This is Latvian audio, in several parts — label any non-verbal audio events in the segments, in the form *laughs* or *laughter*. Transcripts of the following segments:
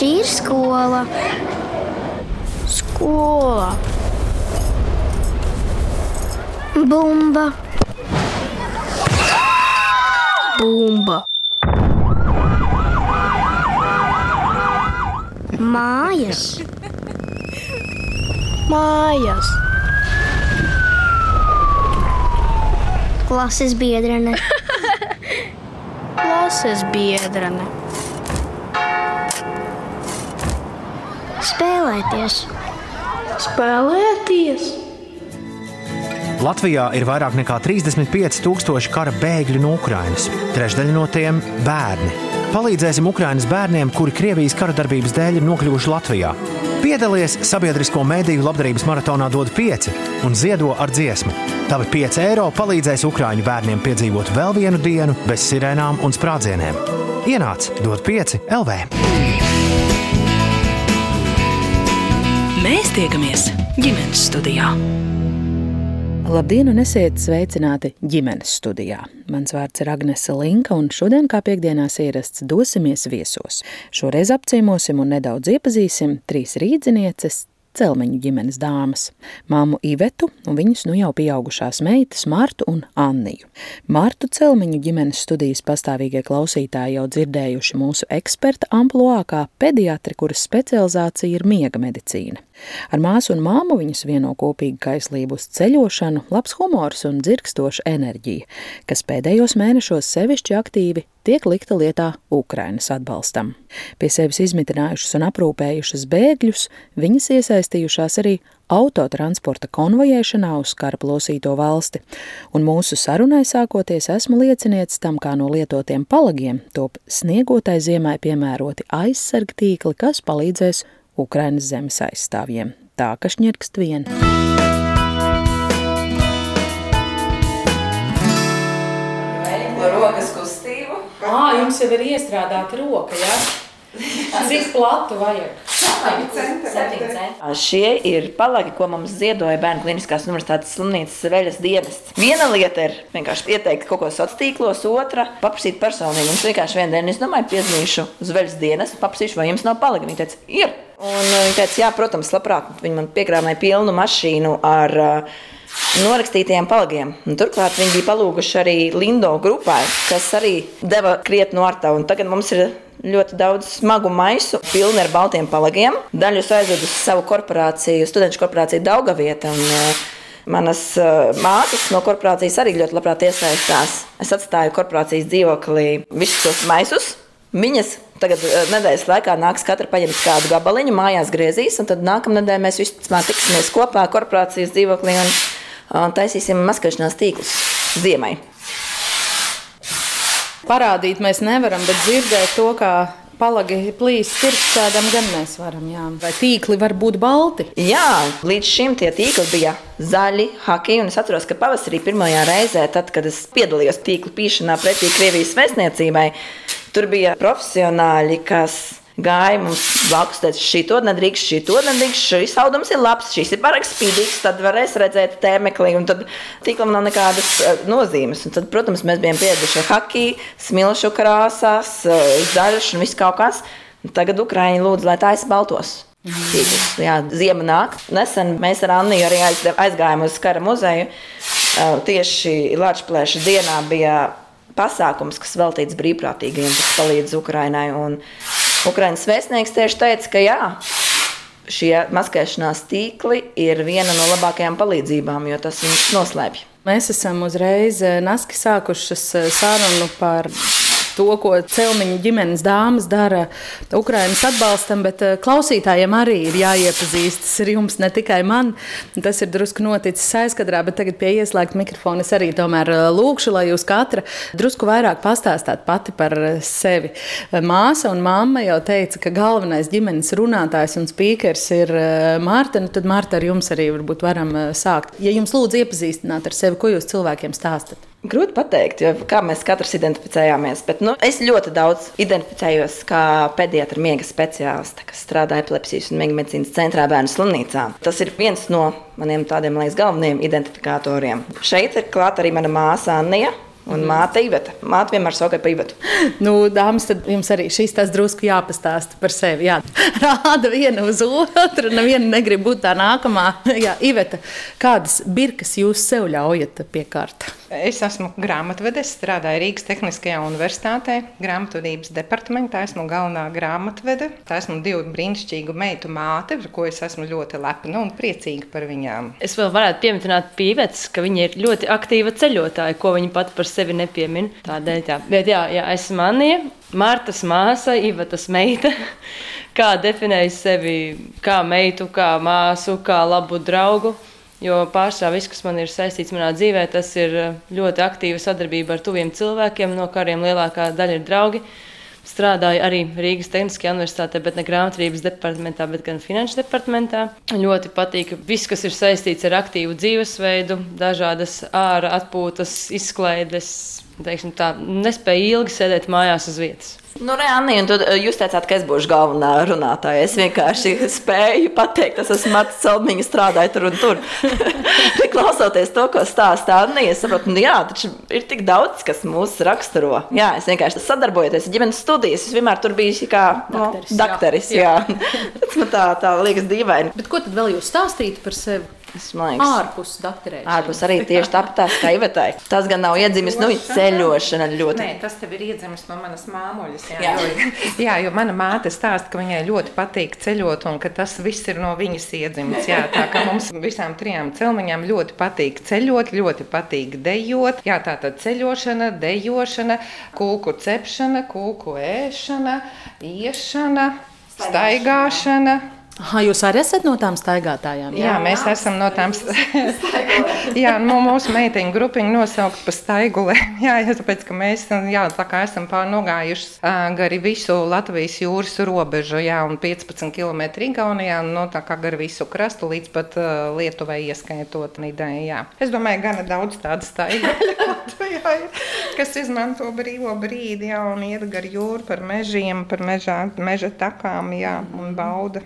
Šī ir skola. Skola. Bumba. Bumba. Mājas. Mājas. Klases biedrene. *laughs* Klases biedrene. Spēlēties. Spēlēties. Latvijā ir vairāk nekā 35,000 kara bēgļu no Ukrainas. Trešdaļa no tiem - bērni. Palīdzēsim Ukraiņas bērniem, kuri Krievijas kara darbības dēļ ir nokļuvuši Latvijā. Piedalies sabiedrisko mediju labdarības maratonā DOT 5 un ziedo ar dziesmu. Tavi 5 eiro palīdzēs Ukrāņu bērniem piedzīvot vēl vienu dienu bez sirēnām un sprādzieniem. Ienāc DOT 5 LV! Mēs tiekamies ģimenes studijā. Labdien, un esiet sveicināti ģimenes studijā. Mans vārds ir Agnese Linka, un šodien, kā piekdienās ierasts, dosimies viesos. Šoreiz apciemosim un nedaudz iepazīsim trīs rīdzinieces, Celmeņu ģimenes dāmas, māmu Ivetu un viņas nu jau pieaugušās meitas Martu un Anniju. Martu Celmeņu ģimenes studijas pastāvīgie klausītāji jau dzirdējuši mūsu eksperta amploā kā pediatri, kuras specializācija ir miega medicīna. Ar māsu un māmu viņas vieno kopīgu kaislību uz ceļošanu, labs humors un dzirkstoša enerģija, kas pēdējos mēnešos sevišķi aktīvi tiek likta lietā Ukrainas atbalstam. Pie sevis izmitinājušas un aprūpējušas bēgļus, viņas iesaistījušās arī autotransporta konvojēšanā uz kara plosīto valsti, un mūsu sarunai sākoties esmu lieciniecis tam, kā no lietotiem palagiem top sniegotai ziemai piemēroti aizsargtīkli, kas palīdzēs Ukrainas zemes aizstāvjiem. Tā ka šņirkst vien. Rokas kustību. Ā, jums jau ir iestrādāta roka? Ja? *laughs* Cik platu vajag? Šie ir palagi, ko mums ziedoja Bērnu Kliniskās Universitātes slimnīcas veļas dienests. Viena lieta ir vienkārši ieteikt kaut ko sociālos tīklos, otra - paprasīt personīgi. Mums vienkārši vienā dienā, es domāju, piezīmēšu uz veļas dienas, paprasīšu, vai jums nav palagi. Viņa teica, ir. Un viņa teica, jā, protams, labprāt. Viņa man piekrāmēja pilnu mašīnu ar uh, norakstītajiem palagiem. Un turklāt viņi bija palūguši arī Lindo grupai, kas arī deva krietnu artavu. Tagad mums ir ļoti daudz smagu maisu, pilni ar baltiem palagiem. Daļu aizvedu uz savu korporāciju, studentu korporāciju Daugavieta. Un, uh, Manas uh, māsas no korporācijas arī ļoti labprāt iesaistās. Es atstāju korporācijas dzīvoklī visus tos maisus. Viņas tagad uh, nedēļas laikā nāks katra paņemt kādu gabaliņu, mājās griezīs, un tad nākamā nedēļa mēs visi tiksimies kopā korporācijas dzīvoklī un uh, taisīsim maskēšanās tīklus ziemai. Parādīt mēs nevaram, bet dzirdēt to, kā palagi plīs tirpstādam, gan mēs varam. Jā. Vai tīkli var būt balti? Jā, līdz šim tie tīkli bija zaļi, haki. Es atceros, ka pavasarī pirmajā reizē, tad, kad es piedalījos tīklu pīšanā pretī Krievijas vēstniecībai, tur bija profesionāļi, kas gāja mums blakus, teica, šī to nedrīkst, šī to nedrīkst, šis audums ir labs, šis ir pārāk spīdīgs, tad varēs redzēt tēmeklī, un tad tīklam nav nekādas uh, nozīmes. Un tad, protams, mēs bijām pieraduši haki, smilšu krāsās, uh, zaļš un viss kaut kas. Tagad Ukraiņi lūdz, lai tā aizbaltos. Tīklus. Jā, ziema nāk. Nesen mēs ar Anniju arī aizgājām uz Kara muzeju. Uh, tieši Latvijas dienā bija pasākums, kas veltīts brīvprātīgajiem, kas palīdz Ukraiņai. Ukraiņas vēstnieks tieši teica, ka jā, šie maskēšanās tīkli ir viena no labākajām palīdzībām, jo tas viņus noslēpj. Mēs esam uzreiz eh, naski sākušas eh, sarunu par to, ko Celmiņa ģimenes dāmas dara Ukraiņas atbalstam, bet eh, klausītājiem arī ir jāiepazīstas ar jums, ne tikai man. Tas ir drusku noticis aizkadrā, bet tagad pie ieslēgta mikrofona es arī tomēr eh, lūkšu, lai jūs katra drusku vairāk pastāstāt pati par eh, sevi. Māsa un mamma jau teica, ka galvenais ģimenes runātājs un spīkers ir Mārta, nu tad Mārta ar jums arī varbūt varam sākt. Ja jums lūdzu iepazīstināt ar sevi, ko jūs cilvēkiem stāstat? Grūti pateikt, jo kā mēs katrs identificējāmies. Bet, nu, es ļoti daudz identificējos kā pediatra miega speciāliste, kas strādā epilepsijas un miega medicīnas centrā bērnu slimnīcā. Tas ir viens no maniem tādiem liekas, galvenajiem identifikatoriem. Šeit ir klāta arī mana māsa Anija. Un māte Iveta. Māte vienmēr sauc par Ivetu. *gasps* Nu, dāmas, tad jums arī šīs tās drusku jāpastāsta par sevi. Jā. *laughs* Rāda viena uz otru, neviena negrib būt tā nākamā. *laughs* Jā, Iveta, kādas birkas jūs sev ļaujat piekārt? Es esmu grāmatvedis, strādāju Rīgas Tehniskajā universitātē, grāmatvedības departamentā. Esmu galvenā grāmatvede. Tā esmu divu brīnišķīgu meitu māte, par ko es esmu ļoti lepna un priecīga par viņām. Es vēl varētu pieminēt pīvētas, ka viņa ir ļoti aktīva ceļotāja, ko viņa pat par sevi nepiemin. Tādēļ tā. Bet jā, jā esmu Anija, Martas māsa, Ivatas meita. *laughs* Kā definēju sevi kā meitu, kā māsu, kā labu draugu. Jo pārsvarā viss, kas man ir saistīts manā dzīvē, tas ir ļoti aktīva sadarbība ar tuviem cilvēkiem, no kuriem lielākā daļa ir draugi. Strādāju arī Rīgas Tehniskajā universitātē, bet ne grāmatvedības departamentā, bet gan finanšu departamentā. Ļoti patīk viss, kas ir saistīts ar aktīvu dzīvesveidu, dažādas ārā atpūtas, izklaides. Teiksim, tā, nespēju ilgi sēdēt mājās uz vietas. Nu, Reāni, un tad jūs teicāt, ka es būšu galvenā runātāja. Es vienkārši *laughs* spēju pateikt, es esmu Marta Celmiņa, strādāju tur un tur. *laughs* Klausoties to, ko stāsta Anna, es saprotu, nu jā, taču ir tik daudz, kas mūs raksturo. Jā, es vienkārši sadarbojoties ar ģimenes studijas, es vienmēr tur biju kā no, Dakteris, dakteris. Jā. Jā. *laughs* Tas man tā, tā liekas dīvaini. Bet ko tad vēl jūs stāstītu par sevi? Domāju, Ārpus doktorēšanas. Ārpus arī tieši tāpat kā Ivetai. Tas gan nav iedzimis, nu, ceļošana ļoti. Nē, tas tev ir iedzimis no manas māmuļas. Jā, Jā. Jo, jā, jo mana māte stāsta, ka viņai ļoti patīk ceļot un ka tas viss ir no viņas iedzimis. Jā, tā kā mums visām trijām celmiņām ļoti patīk ceļot, ļoti patīk dejot. Jā, tā tad ceļošana, dejošana, kūku cepšana, kūku ēšana, iešana, staigāšana. Aha, jūs arī esat no tām staigātājām? Jā, mēs esam no tām *laughs* jā, no mūsu meiteņu grupiņu nosaukt par staigulēm. *laughs* Jā, jā, tāpēc, ka mēs jā, tā kā esam pārnogājuši gari visu Latvijas jūras robežu, jā, un 15 km Igaunijā, no tā kā gari visu krastu līdz pat uh, Lietuvai ieskaitot ideju. Jā. Es domāju, gana daudz tādu *laughs* ir, kas izmanto brīvo brīdi, jā, un iet gar jūru par mežiem, par mežā, meža takām, jā, un bauda.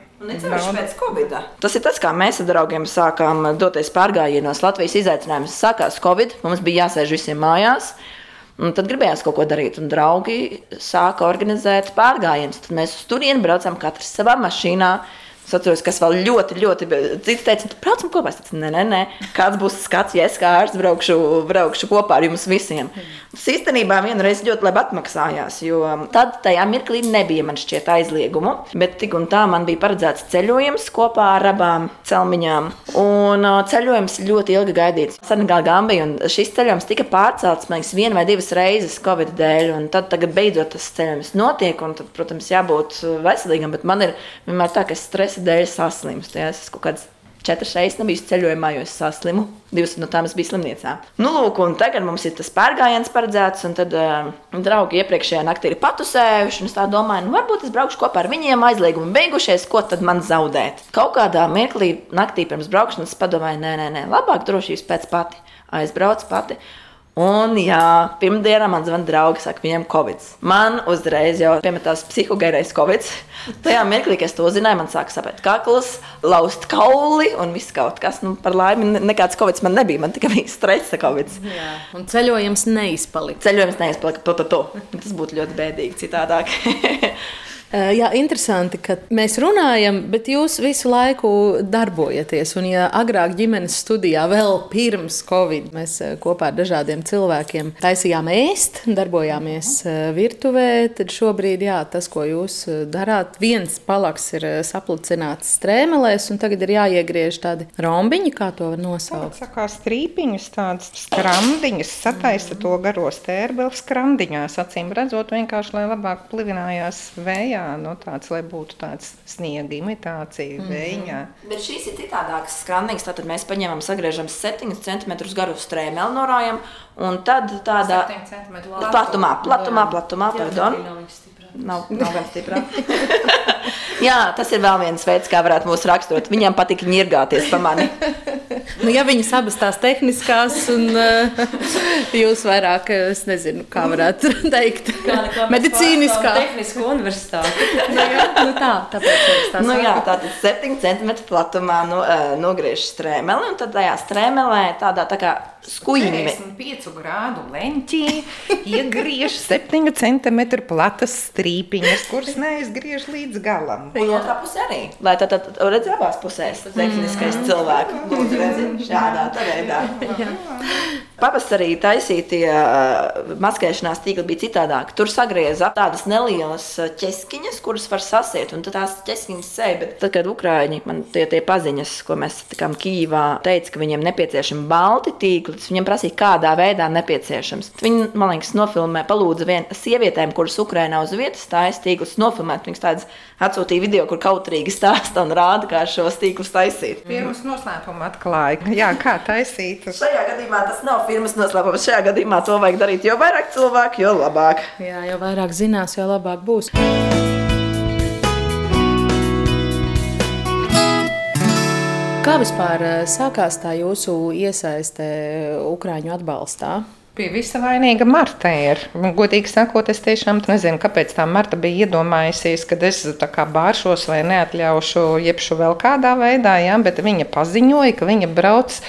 Tas ir tas, kā mēs ar draugiem sākām doties pārgājienos. Latvijas izaicinājums sākās Covid. Mums bija jāsēž visiem mājās. Un tad gribējās kaut ko darīt, un draugi sāka organizēt pārgājienus. Tad mēs uz turieni braucām katrs savā mašīnā. Es atceros, kas vēl ļoti, ļoti. Cits teica, braucam kopā. Es teicu, nē, nē, nē. Kāds būs skats, ja es kā ārsts braukšu, braukšu kopā ar jums visiem. Tas īstenībā vienreiz ļoti labi atmaksājās, jo tad tajā mirklī nebija man šķiet aizliegumu. Bet tik un tā man bija paredzēts ceļojums kopā ar abām celmiņām. Un ceļojums ļoti ilgi gaidīts. Senegāla Gambija, un šis ceļojums tika pārcelts, man liekas, vienu vai divas reizes Covid dēļ. Un tad tagad beidzot tas ceļojums notiek, un tad, protams, jābūt veselīgam. Bet man ir vienmēr tā, ka es stresa dēļ saslimstu. Ja? Es kaut kādas četras reizes nebiju ceļojumā, jo es saslimu. Divas no tām es biju slimnīcā. Nu, lūk, un tagad mums ir tas pārgājiens paredzēts, un tad uh, draugi iepriekšējā naktī ir patusējuši. Es domāju, nu, varbūt es braukšu kopā ar viņiem, aizliegumi beigušies, ko tad man zaudēt. Kaut kādā mirklī naktī pirms braukšanas padomāju, nē, nē, nē, labāk drošības pēc pati. Aizbraucu pati. Un, jā, pirmdienā man zvanīja draugi, saka, viņam ir covid. Man uzreiz jau piemetās psihogērais covid. Tajā mirklī, kad es to zināju, man sāka sapēt kakls, laust kauli un viss kaut kas. Nu, par laimi, ne- nekāds covid man nebija, man tikai bija stresa covid. Jā, un ceļojums neizpalika. Ceļojums neizpalika pa, pa, pa. Tas būtu ļoti bēdīgi citādāk. *laughs* Eh, Jā, interesanti, ka mēs runājam, bet jūs visu laiku darbojaties. Un, ja agrāk ģimenes studijā, vēl pirms Covid, mēs eh, kopā ar dažādiem cilvēkiem taisījām ēst, darbojāmies eh, virtuvē, tad šobrīd jā, tas, ko jūs darāt, viens palaks ir saplicināts strēmelēs, un tagad ir jāiegriež tādi rombiņi, kā to var nosaukt. Tā kā strīpiņus, tādas skrandiņas, sataisa to garo stērbeli skrandiņās, acīm redzot, vienkārši, lai labāk plivinājās vējā, no tāds, lai būtu tāds sniega imitācija Mhm. vējā. Bet šīs ir citādākas skandīgas. Tad mēs paņemam, sagriežam 7 cm garu strēmeli, norājam, un tad tādā platumā, platumā, platumā, pardon. Nav, nav gan stiprā. *laughs* Jā, tas ir vēl viens veids, kā varētu mūs raksturot. Viņam patīk ņirgāties pa mani. Nu, ja viņas abas tās tehniskās, un uh, jūs vairāk, es nezinu, kā varētu teikt, medicīniskā. Tehnisko universitāti. nu, jā, nu tā, tāpēc es tā Nu, jā, saku. tātad 7 cm platumā nu, eh, nogriež strēmeli, un tad tajā strēmelē tādā tā kā skuīmi. 45 grādu leņķī iegriež *laughs* 7 cm platas strīpiņas, kuras neizgriež līdz galam. Un otrā pusē arī. Lai tā tad redz abās pusēs tehniskais cilvēks. *laughs* Lūdzu, redzi, šādā veidā. Pavasarī taisītie maskēšanās tīkli bija citādāk. Tur sagrieza tādas nelielas ķeskiņas, kuras var sasiet, un tās ķeskiņas sēja. Bet tad, kad Ukrāņi man tie, tie paziņas, ko mēs tikām Kīvā, teica, ka viņiem nepieciešami balti tīkli, tas viņiem prasīja, kādā veidā nepieciešams. Viņi, man liekas, nofilmē, palūdza vien sievietēm, kuras Ukrainā uz vietas stājas tīklus, nofilmēt. Viņas tādas atsūtīja video, kur kautrīgi stāsta un rāda, kā šos tīklus taisīt. Pirms noslēpuma atklāja, jā, kā taisīt. *laughs* Šajā gadījumā tas nav firmas noslēpums. Šajā gadījumā to vajag darīt. Jo vairāk cilvēku, jo labāk. Jā, jo vairāk zinās, jo labāk būs. Kā vispār eh, sākās tā jūsu iesaiste Ukrāņu atbalstā? Pie visa vainīga Marta ir. Godīgi sakot, es tiešām nezinu, kāpēc tā Marta bija iedomājusies, ka es bāršos vai neatļaušu, jebšu vēl kādā veidā, jā, bet viņa paziņoja, ka viņa brauc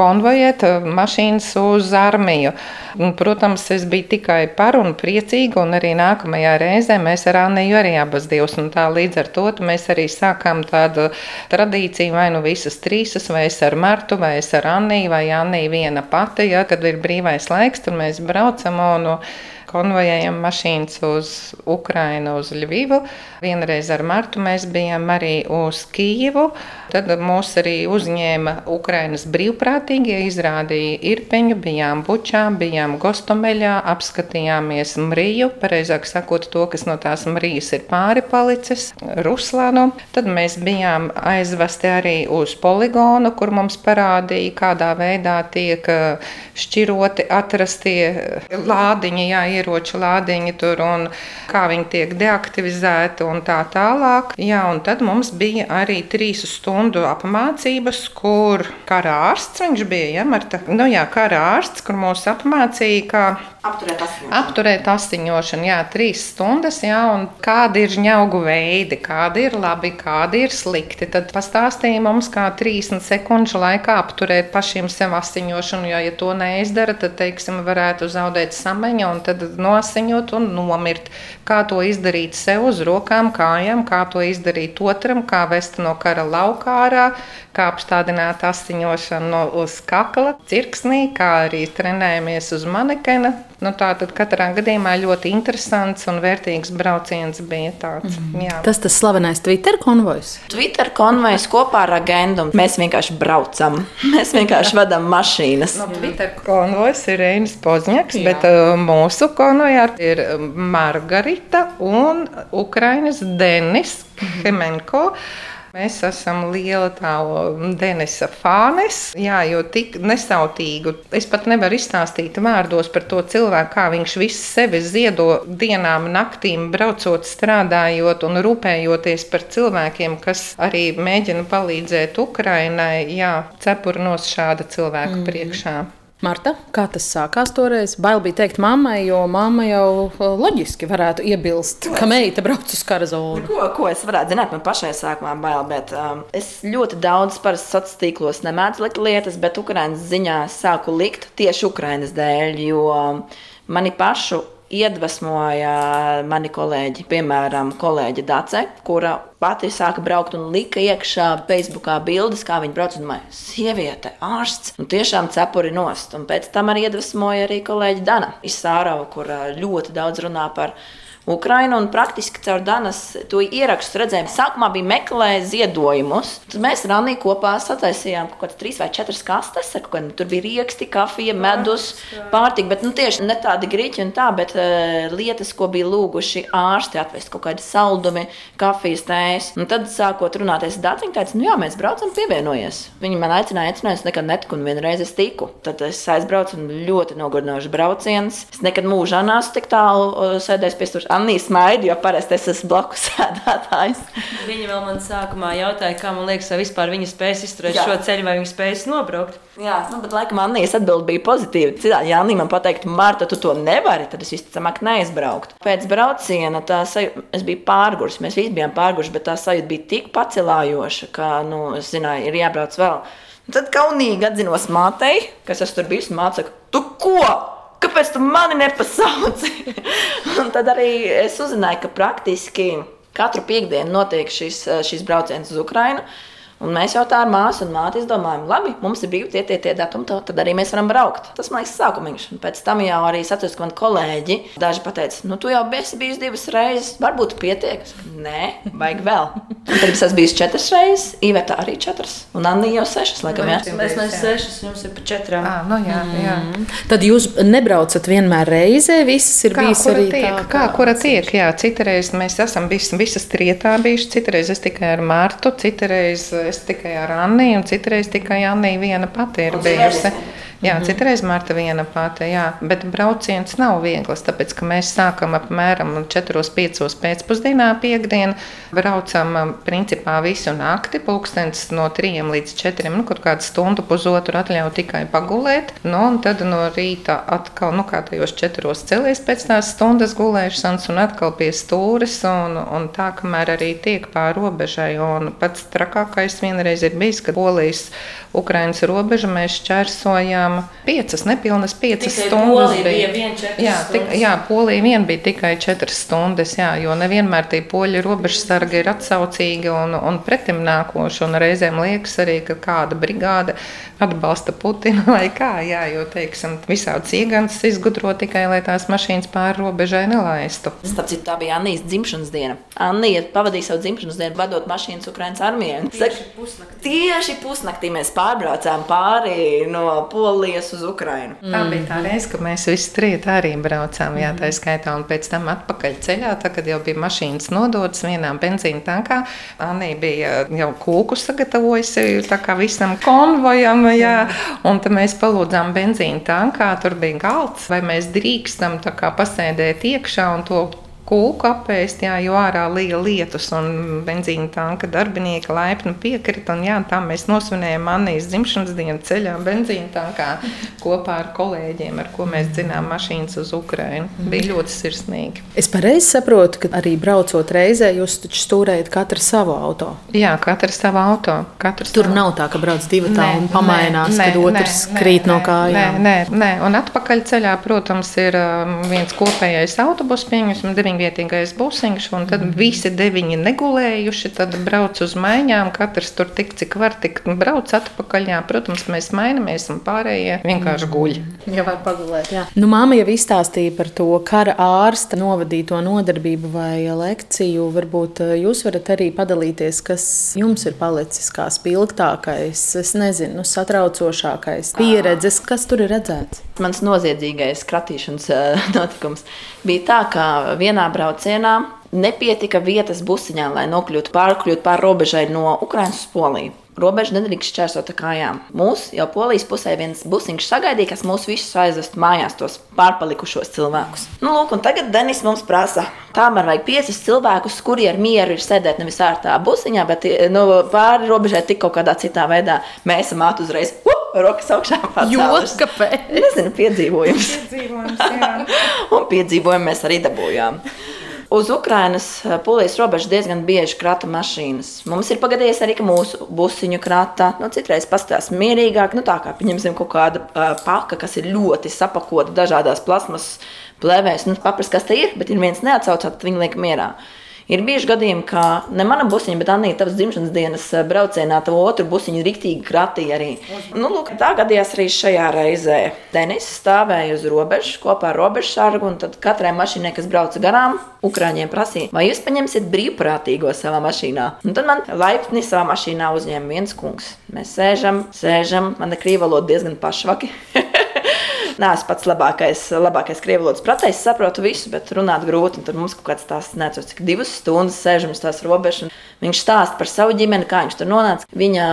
konvojēt eh, mašīnas uz armiju. Un, protams, es biju tikai par un priecīga, un arī nākamajā reizē mēs ar Anniju arī abas divas, un tā līdz ar to mēs arī sākām tādu tradīciju, vai nu visas trīsas, vai es ar Martu, vai es ar Anniju, vai Annija viena pati, ja, kad ir brīvais laiks, tad mēs braucam un konvojējam mašīnas uz Ukrainu, uz Ļuvivu. Vienreiz ar Martu mēs bijām arī uz Kijivu. Tad mūs arī uzņēma Ukrainas brīvprātīgie, izrādīja irpeņu, bijām Bučā, bijām Gostomeļā, apskatījāmies Mriju, pareizāk sakot to, kas no tās Mrijas ir pāri palicis, Ruslānu. Tad mēs bijām aizvesti arī uz poligonu, kur mums parādīja, kādā veidā tiek eh, šķiroti, atrastie lādiņi, jā, ieroču lādiņi tur un kā viņi tiek deaktivizēti un tā tālāk. Jā, un tad mums bija arī trīs stundu apmācības, kur kara ārsts viņš bija, ja, Marta? Nu jā, kara ārsts, kur mūs apmācīja, kā Apturēt asiņošanu. Apturēt asiņošanu, jā, trīs stundas, jā, un kādi ir žņaugu veidi, kādi ir labi, kādi ir slikti. Tad pastāstīja mums, kā 30 sekundžu laikā apturēt pašiem sev asiņošanu, jo, ja to neizdara, tad, teiksim, varētu zaudēt samaņu un tad nosiņot un nomirt. Kā to izdarīt sev uz rokām, kājām, kā to izdarīt otram, kā vest no kara laukā ārā, kā apstādināt asiņošanu uz kakla, cirksnī, kā arī trenējamies uz manekena. Nu, tā tad katrā gadījumā ļoti interesants un vērtīgs brauciens bija tāds. Mm -hmm. Tas tas slavenais Twitter konvojs. Twitter konvejs kopā ar agendu. Mēs vienkārši braucam. *laughs* Mēs vienkārši vadām mašīnas. No Twitter konvojs ir Reinis Pozņaks, Jā. bet uh, mūsu konvojā ir Margarita un Ukrainas Denis Hemenko. Mēs esam liela tā Denisa fānes, jā, jo tik nesautīgu. Es pat nevaru izstāstīt vārdos par to cilvēku, kā viņš visu sevi ziedo dienām, naktīm, braucot, strādājot un rūpējoties par cilvēkiem, kas arī mēģina palīdzēt Ukrainai. Jā, cepurnos šāda cilvēka mm. priekšā. Marta, kā tas sākās toreiz? Bail bija teikt mammai, jo mamma jau loģiski varētu iebilst, ka meita brauc uz kara zonu. Ko, ko es varētu zināt, man pašai sākumā bail, bet um, es ļoti daudz parasti sociālos tīklos nemēdzu likt lietas, bet Ukraiņas ziņā sāku likt tieši Ukraiņas dēļ, jo um, mani pašu iedvesmoja mani kolēģi, piemēram, kolēģi Dace, kura pati sāka braukt un lika iekšā Facebookā bildes, kā viņa brauc. Un domāju, sieviete, ārsts, un tiešām cepuri nost. Un pēc tam arī iedvesmoja arī kolēģi Dana Isārova, kur ļoti daudz runā par Ukrainu un praktiski caur Danas to ierakstu redzējām. Sākumā bija meklējumi ziedojumus. Tad mēs Aniju kopā sataisījām kaut kādas trīs vai četras kastes. Kādiem, tur bija rieksti, kafija, medus, pārtika. Bet nu, tieši ne tādi grīķi un tā, bet uh, lietas, ko bija lūguši ārsti atvest, kaut kādi saldumi, kafijas tējas. Un tad sākot runāties viņa teica, nu jā, mēs braucam, pievienojies. Viņi man aicināja, aicināja, es nekad netiku un vienreiz es tiku. Tad es aizbraucu un ļoti nogurdinošs brauciens. Es nekad mūžā neesmu tik tālu uh, sēdējis pie stūra. Anna smaida, jo parasti es esmu blakus *laughs* sēdētājs. Viņa vēl man sākumā jautāja, kā man liekas, vai vispār viņa spēs izturēt Jā. šo ceļu, vai viņa spēs nobraukt. Jā, nu, bet laikam Annijas atbild bija pozitīva. Citādi, ja Anna man pateiktu, Marta, tu to nevari, tad es visticamāk neaizbrauktu. Pēc brauciena tā sajūta, es biju pārgurs, mēs visi bijām pārguši, bet tā sajūta bija tik pacelājoša, ka, nu, es zināju, ir jābrauc vēl. Un tad kaunīgi atzinos mātei, kas es tur biju, saka, tu ko? Kāpēc tu mani nepasauci? *laughs* un tad arī es uzzināju, ka praktiski katru piekdienu notiek šis, šis brauciens uz Ukrajinu. Un mēs jau tā ar māsu un māti izdomājām, labi, mums ir brīvi tie, tie, tie datumi, tad arī mēs varam braukt. Tas man liekas, sākumiņš. Un pēc tam jau arī saturs, ka man kolēģi daži pateica, nu, tu jau esi bijis divas reizes, varbūt pietiek. Nē, vajag vēl. Es esmu bijis četras reizes, Iveta arī četras, un Anna jau sešas, laikam, jā. Mēs neesam sešas, jums ir pa četrām. À, nu jā, jā. Tad jūs nebraucat vienmēr reizē, visas ir bijis arī tiek? tā. Kā kura tiek? Jā, citreiz mēs esam vis, visas trietā bijuši, citreiz es tikai ar Mārtu, citreiz tikai ar Anniju, un citreiz tikai Annija viena pati ir bijusi. Jā, citreiz Marta viena pati, jā, bet brauciens nav viegls, tāpēc, ka mēs sākam apmēram 4-5 pēcpusdienā piekdienu, braucam um, principā visu nakti, pulkstens no 3 līdz 4, nu, kaut kādu stundu, pusotru atļauj tikai pagulēt, nu, un tad no rīta atkal, nu, kā tajos 4 celies pēc tās stundas gulēšanas, un atkal pie stūres, un, un tā, kamēr arī tiek pāri robežai, un pats trakākais vienreiz ir bijis, kad Polijas Ukrainas robeža mēs šķērsojām piecas, nepilnas piecas Tikai stundas. Polija bija vien četras jā, tik, stundas. jā, Polija vien bija tikai četras stundas, jā, jo nevienmēr tie poļu robežsargi ir atsaucīgi un, un pretimnākoši, un reizēm liekas arī, ka kāda brigāde atbalsta Putinu *laughs* vai kā, jā, jo, teiksim, visāds iegans izgudro tikai, lai tās mašīnas pāri robežai nelaistu. Starp citu, tā bija Annijas dzimšanas diena. Annija pavadīja savu dzimšanas dienu, vadot mašīnas Ukraiņas armijai. Tieši pusnaktī. Tieši pusnaktī mēs pārbraucām pāri no Polijas uz Ukrajinu. Tā bija tā reize, kad mēs visi trīs arī braucām, jā, tā skaitā, un pēc tam atpakaļ ceļā, tā, kad jau bija mašīnas nodotas vienā benzīna tankā. Anī bija jau kūku sagatavojusi tā kā visam konvojam, jā, un tad mēs palūdzām benzīna tankā, tur bija galds, vai mēs drīkstam tā kā pasēdēt iekšā un to kūku apēst, jā, jo ārā lija lietus un benzīna tanka darbinieki laipni piekrita. Un, jā, tā mēs nosvinējām Annijas dzimšanas dienu ceļā benzīna tankā kopā ar kolēģiem, ar ko mēs dzinām mašīnas uz Ukrajinu. Bija ļoti sirsnīgi. Es pareizi saprotu, ka arī braucot reizē, jūs taču stūrējat katru savu auto. Jā, katrs savā auto. Katrs Tur savā- nav tā, ka brauc divi tā Nē, un pamainās, nē, kad nē, otrs nē, krīt no nē, kājām. Nē, nē, nē. un atpakaļ ceļā, protams, ir um, viens kopējais autobus, pieņemsim, deviņvietīgais busiņš, un tad Mhm. visi deviņi negulējuši, tad brauc uz maiņām, katrs tur tik, cik var tikt, brauc atpakaļ. Jā, protams, mēs mainamies, un pārējie vienkārši Mhm. guļ. Ja var pagulēt, jā. Nu, māma jau izstāstīja par to kara ārsta novadīto nodarbību vai lekciju. Varbūt eh, jūs varat arī padalīties, kas jums ir palicis kā spilgtākais, es nezinu, nu, satraucošākais pieredzes, kas tur ir redzēts. Mans noziedzīgais kratīšanas eh, *laughs* notikums bija tā, ka vienā braucienā nepietika vietas busiņā, lai nokļūtu pārkļūt pāri robežai no Ukrainas uz Poliju. Robeža nedrīkst šķērsot ar kājām. Mūsu jau polijas pusē viens busiņš sagaidīja, kas mūs visus aizvest mājās, tos pārpalikušos cilvēkus. Nu, lūk, un tagad Denis mums prasa, tā man vajag piecus cilvēkus, kuri ar mieru ir sēdēt nevis ārā busiņā, bet nu, pāri robežai tik kaut kādā citā veidā. Mēs esam ātri uzreiz, uh, rokas augšā pacēluši. kāpēc? Nezinu, piedzīvojums. Dzīvojums, jā. *laughs* Un piedzīvojumu mēs arī dabūjām. Uz Ukrainas eh, polijas robežas diezgan bieži krata mašīnas. Mums ir pagadījies arī, ka mūsu busiņu krata. Nu, citreiz pastāv mierīgāk, nu, tā kā pieņemsim kaut kādu uh, paka, kas ir ļoti sapakota dažādās plasmas plēvēs. Nu, paprast, kas te ir, bet ir viens neatsaucās, tad viņi liek mierā. Ir bijuši gadījumi, ka ne mana busiņa, bet Anīna, tavas dzimšanas dienas eh, braucienā, tavu otru busiņu riktīgi kratīja arī. Nu, lūk, tā gadījās arī šajā reizē. Denis stāvēja uz robežas kopā ar robežu sargu, un tad katrai mašīnai, kas brauca garām, Ukrāņiem prasīja, vai jūs paņemsiet brīvprātīgo savā mašīnā. Un tad man laipni savā mašīnā uzņēma viens kungs. Mēs sēžam, sēžam, man ir krīva valoda diezgan pašvaki. *laughs* Nē, es pats labākais, labākais krievu valodas pratējs, saprotu visu, bet runāt grūti. Un tad mums kaut kāds tās necos, cik divas stundas sēžam uz tās robežas. Viņš stāsta par savu ģimeni, kā viņš tur nonāca. Viņa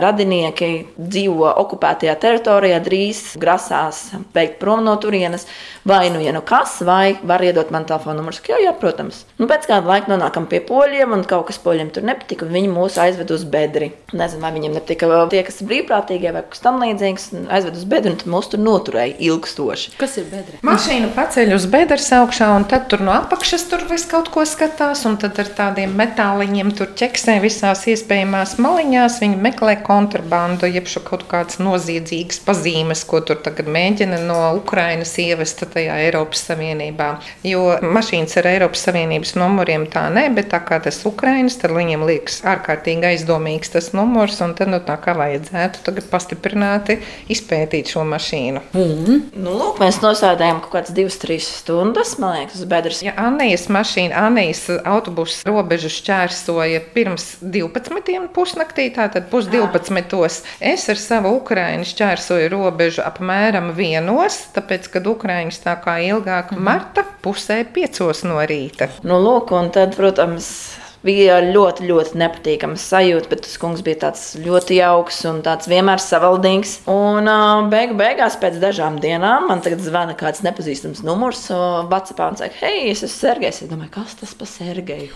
radinieki dzīvo okupētajā teritorijā, drīz grasās beigt prom no turienes. Vai nu, ja nu kas, vai var iedot man telefonu numuru? Jā, jā, protams. Nu, pēc kāda laika nonākam pie poļiem, un kaut kas poļiem tur nepatika. Viņi mūs aizved uz bedri. Nezinu, vai viņiem nepatika tie, kas ir brīvprātīgie vai kas tam līdzīgs. Aizved uz bedri, un mūs tur noturēja ilgstoši. Kas ir bedri? Mašīnu paceļ uz bedres augšā, un tad tur no apakšas tur viss kaut ko skatās, un tad ar tādiem metāliņiem tur ķeksē visās iespējamās maliņās. Viņi meklē kontrabandu, jeb šo kaut kādas noziedzīgas pazīmes, ko tur tagad mēģina no Ukrainas ievest tajā Eiropas Savienībā. Jo mašīnas ar Eiropas Savienības numuriem tā nē, bet tā kā tas Ukrainas, tad viņiem liekas ārkārtīgi aizdomīgs tas numurs, un tad nu, tā kā vajadzētu tagad pastiprināti izpētīt šo mašīnu. Mm. Nu, lūk, mēs nosēdējām kaut kādas divas, trīs stundas, man liekas, uz bedres. Ja Anijas mašīna, Anijas autobusu robežu šķērsoja pirms 12. pusnaktī, tātad pus 12. Es ar savu Ukraiņu šķērsoju robežu apmēram vienos, tāpēc, kad Ukraiņas tā kā ilgāk mm -hmm. marta pusē piecos no rīta. Nu, lūk, un tad, protams, bija ļoti, ļoti nepatīkama sajūta, bet tas kungs bija tāds ļoti jauks un tāds vienmēr savaldīgs. Un uh, beigu beigās, pēc dažām dienām, man tagad zvana kāds nepazīstams numurs uh, Vācijā un saka, hei, es esmu Sergejs. Es domāju, kas tas par Sergeju?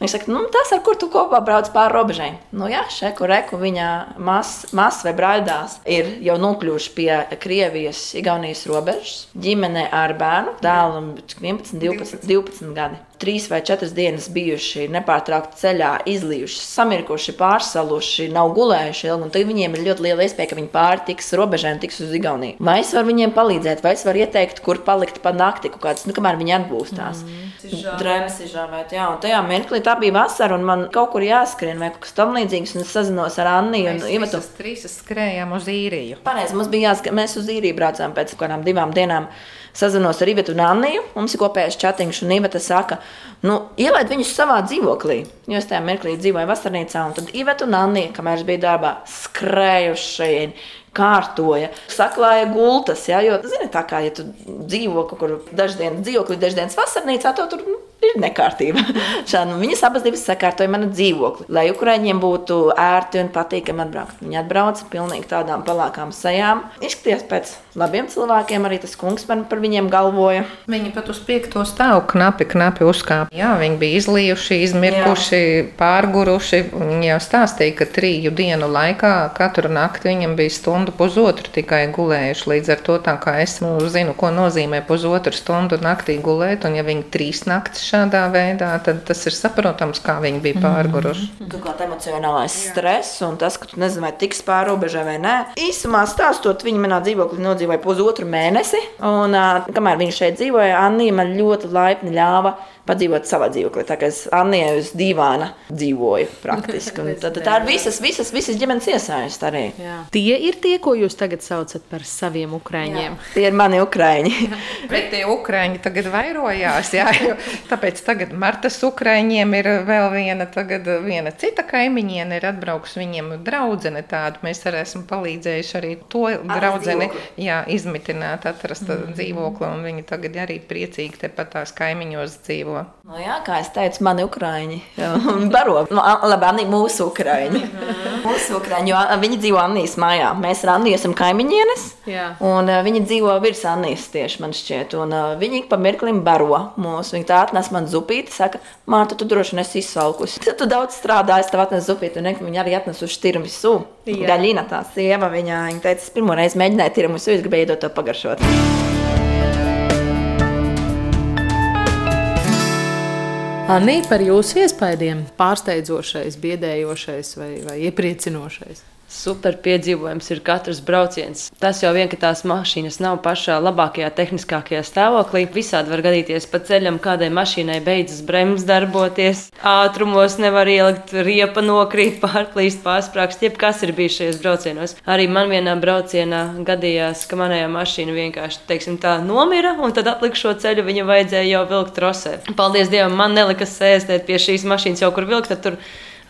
Viņš saka, nu, tas, ar kur tu kopā brauc pāri robežai. Nu, jā, šeit, kur reku viņa māsas mas vai brāļdās ir jau nokļuvuši pie Krievijas, Igaunijas robežas. Ģimene ar bērnu, dēlam 11, 12, 12 gadi. Trīs vai četras dienas bijuši nepārtraukti ceļā, izlījuši, samirkuši, pārsaluši, nav gulējuši ilgi. Tad viņiem ir ļoti liela iespēja, ka viņi pārtiks robežai un tiks uz Igauniju. Vai es varu viņiem palīdzēt, vai es varu ieteikt, kur palikt pa nakti, kāds, nu, kamēr viņi atgūstās. Mm. Drēbes izžāvēt, jā, un tajā mirklī tā bija vasara, un man kaut kur jāskrien vai kaut kas tam līdzīgs, un es sazinos ar Anniju un Ivatu. Mēs trīs skrējām uz īriju. Pareizi, mums bija jāskrien, mēs uz īriju braucām pēc kādām divām dienām sazinos ar Ivetu un Anniju. Mums ir kopējais chatiņš, un Iveta saka, nu, ielaid viņus savā dzīvoklī. Jo es tajā mirklī dzīvoju vasarnīcā, un tad Iveta un Annija, kamēr es biju darbā, skrējuši kārtoja, saklāja gultas. Ja, jo, zini, tā kā ja tu dzīvo kaut kur dažas dienas dzīvoklī, dažas dienas vasarnīcā, to tur nu, ir nekārtība. Šādi nu, viņas abas divas sakārtoja manu dzīvokli, lai ukrāņiem būtu ērti un patīkami atbraukt. Viņi atbrauca pilnīgi tādām palākām sajām. Izskatījās pēc labiem cilvēkiem, arī tas kungs man par viņiem galvoja. Viņi pat uz piekto stāvu knapi, knapi uzkāpa. Jā, viņi bija izlījuši, izmirkuši, Jā. pārguruši. Viņi jau stāstīja, ka triju dienu laikā katru nakti viņam bija stundu pusotru tikai gulējuši. Līdz ar to tā kā es nu, zinu, ko nozīmē pusotru stundu naktī gulēt, un ja viņi trīs naktis šādā veidā, tad tas ir saprotams, kā viņi bija pārguruši. Mm. Turklāt emocionālais Jā. stress un tas, ka tu nezini, vai tiks pāri robežai vai nē. Īsumā stāstot, viņi manā dzīvoklī nodzīvoja pusotru mēnesi, un kamēr viņi šeit dzīvoja, Anija man ļoti laipni ļāva padzīvot savā dzīvoklī. Tā kā es Annijai uz dīvāna dzīvoju praktiski. *laughs* tad, tā ir visas, visas, visas ģimenes iesaistītas arī. Jā. Tie ir tie, ko jūs tagad saucat par saviem ukrāņiem. Jā. Tie ir mani ukrāņi. *laughs* Bet tie ukrāņi tagad vairojās. Jā, tāpēc tagad Martas ukrāņiem ir vēl viena, viena cita kaimiņiene, ir atbraukusi viņiem draudzene tāda. Mēs arī esam palīdzējuši arī to draudzeni jā, izmitināt, atrast mm. dzīvokli. Viņi tagad arī priecīgi tepat tās kaimiņos dzīvo baro. Nu, jā, kā es teicu, mani ukrāņi *laughs* baro. Nu, labi, Anī, mūsu ukrāņi. mūsu ukrāņi, jo viņi dzīvo Annijas mājā. Mēs ar Anniju esam kaimiņienes. Jā. Un viņi dzīvo virs Annijas tieši man šķiet. Un viņi pa mirklim baro mūs. Viņi tā atnes man zupīti, saka, Mārta, tu droši esi izsalkusi. Tu, tu daudz strādā, es tev atnesu zupīti. Un viņi arī atnesuši tiramisu. Gaļina tā sieva, viņa, viņa teica, es pirmo reizi mēģināju tiramisu, es gribēju iedot to pagaršot. Anī, par jūsu iespaidiem pārsteidzošais, biedējošais vai, vai iepriecinošais? Super piedzīvojums ir katrs brauciens. Tas jau vien, ka tās mašīnas nav pašā labākajā tehniskākajā stāvoklī. Visādi var gadīties pa ceļam, kādai mašīnai beidzas bremzes darboties, ātrumos nevar ielikt, riepa nokrīt, *laughs* pārklīst, pārsprāgst. Jebkas ir bijis šajos braucienos. Arī man vienā braucienā gadījās, ka manējā mašīna vienkārši, teiksim, tā nomira, un tad atlikušo ceļu viņa vajadzēja jau vilkt trosē. Paldies Dievam, man nelikas sēstēt pie šīs mašīnas jau kur vilkt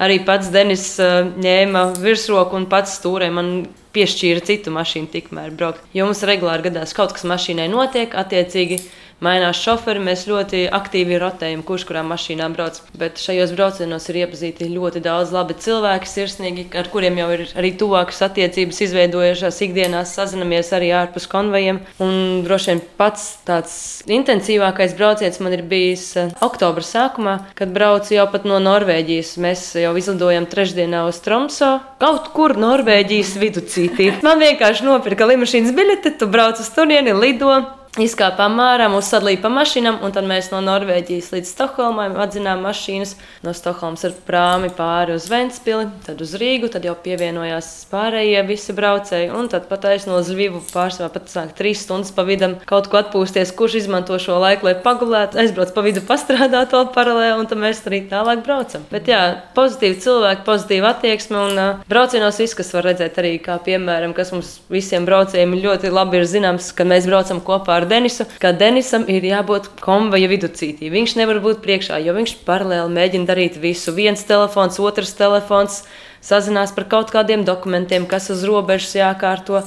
Arī pats Denis uh, ņēma virsroku un pats stūrē man piešķīra citu mašīnu tikmēr braukt. Jo mums regulāri gadās kaut kas mašīnai notiek, attiecīgi mainās šoferi, mēs ļoti aktīvi rotējam, kurš kurā mašīnā brauc. Bet šajos braucienos ir iepazīti ļoti daudz labi cilvēki, sirsnīgi, ar kuriem jau ir arī tuvākas attiecības izveidojušās ikdienā, sazinamies arī ārpus konvejiem. Un droši vien pats tāds intensīvākais brauciens man ir bijis eh, oktobra sākumā, kad braucu jau pat no Norvēģijas. Mēs jau izlidojam trešdienā uz Tromso, kaut kur Norvēģijas viducītī. Man vienkārši nopirka limušīnas biļeti, tu brauc uz turieni, lido. Izkāpām ārā, mūs sadalīja pa mašīnām, un tad mēs no Norvēģijas līdz Stokholmai atzinām mašīnas. No Stokholmas ar prāmi pāri uz Ventspili, tad uz Rīgu, tad jau pievienojās pārējie visi braucēji, un tad pat aizno uz Lvivu pārsvarā pat sāk trīs stundas pa vidam kaut ko atpūsties, kurš izmanto šo laiku, lai pagulētu, aizbrauc pa vidu pastrādāt vēl paralēli, un tad mēs arī tālāk braucam. Bet jā, pozitīvi cilvēki, pozitīva attieksme, un uh, braucienos viss, kas var redzēt arī, kā piemēram, kas mums visiem braucējiem ļoti labi ir zināms, ka mēs braucam kopā ar par Denisu, ka Denisam ir jābūt konveja viducītī. Viņš nevar būt priekšā, jo viņš paralēli mēģina darīt visu. Viens telefons, otrs telefons, sazinās par kaut kādiem dokumentiem, kas uz robežas jākārto.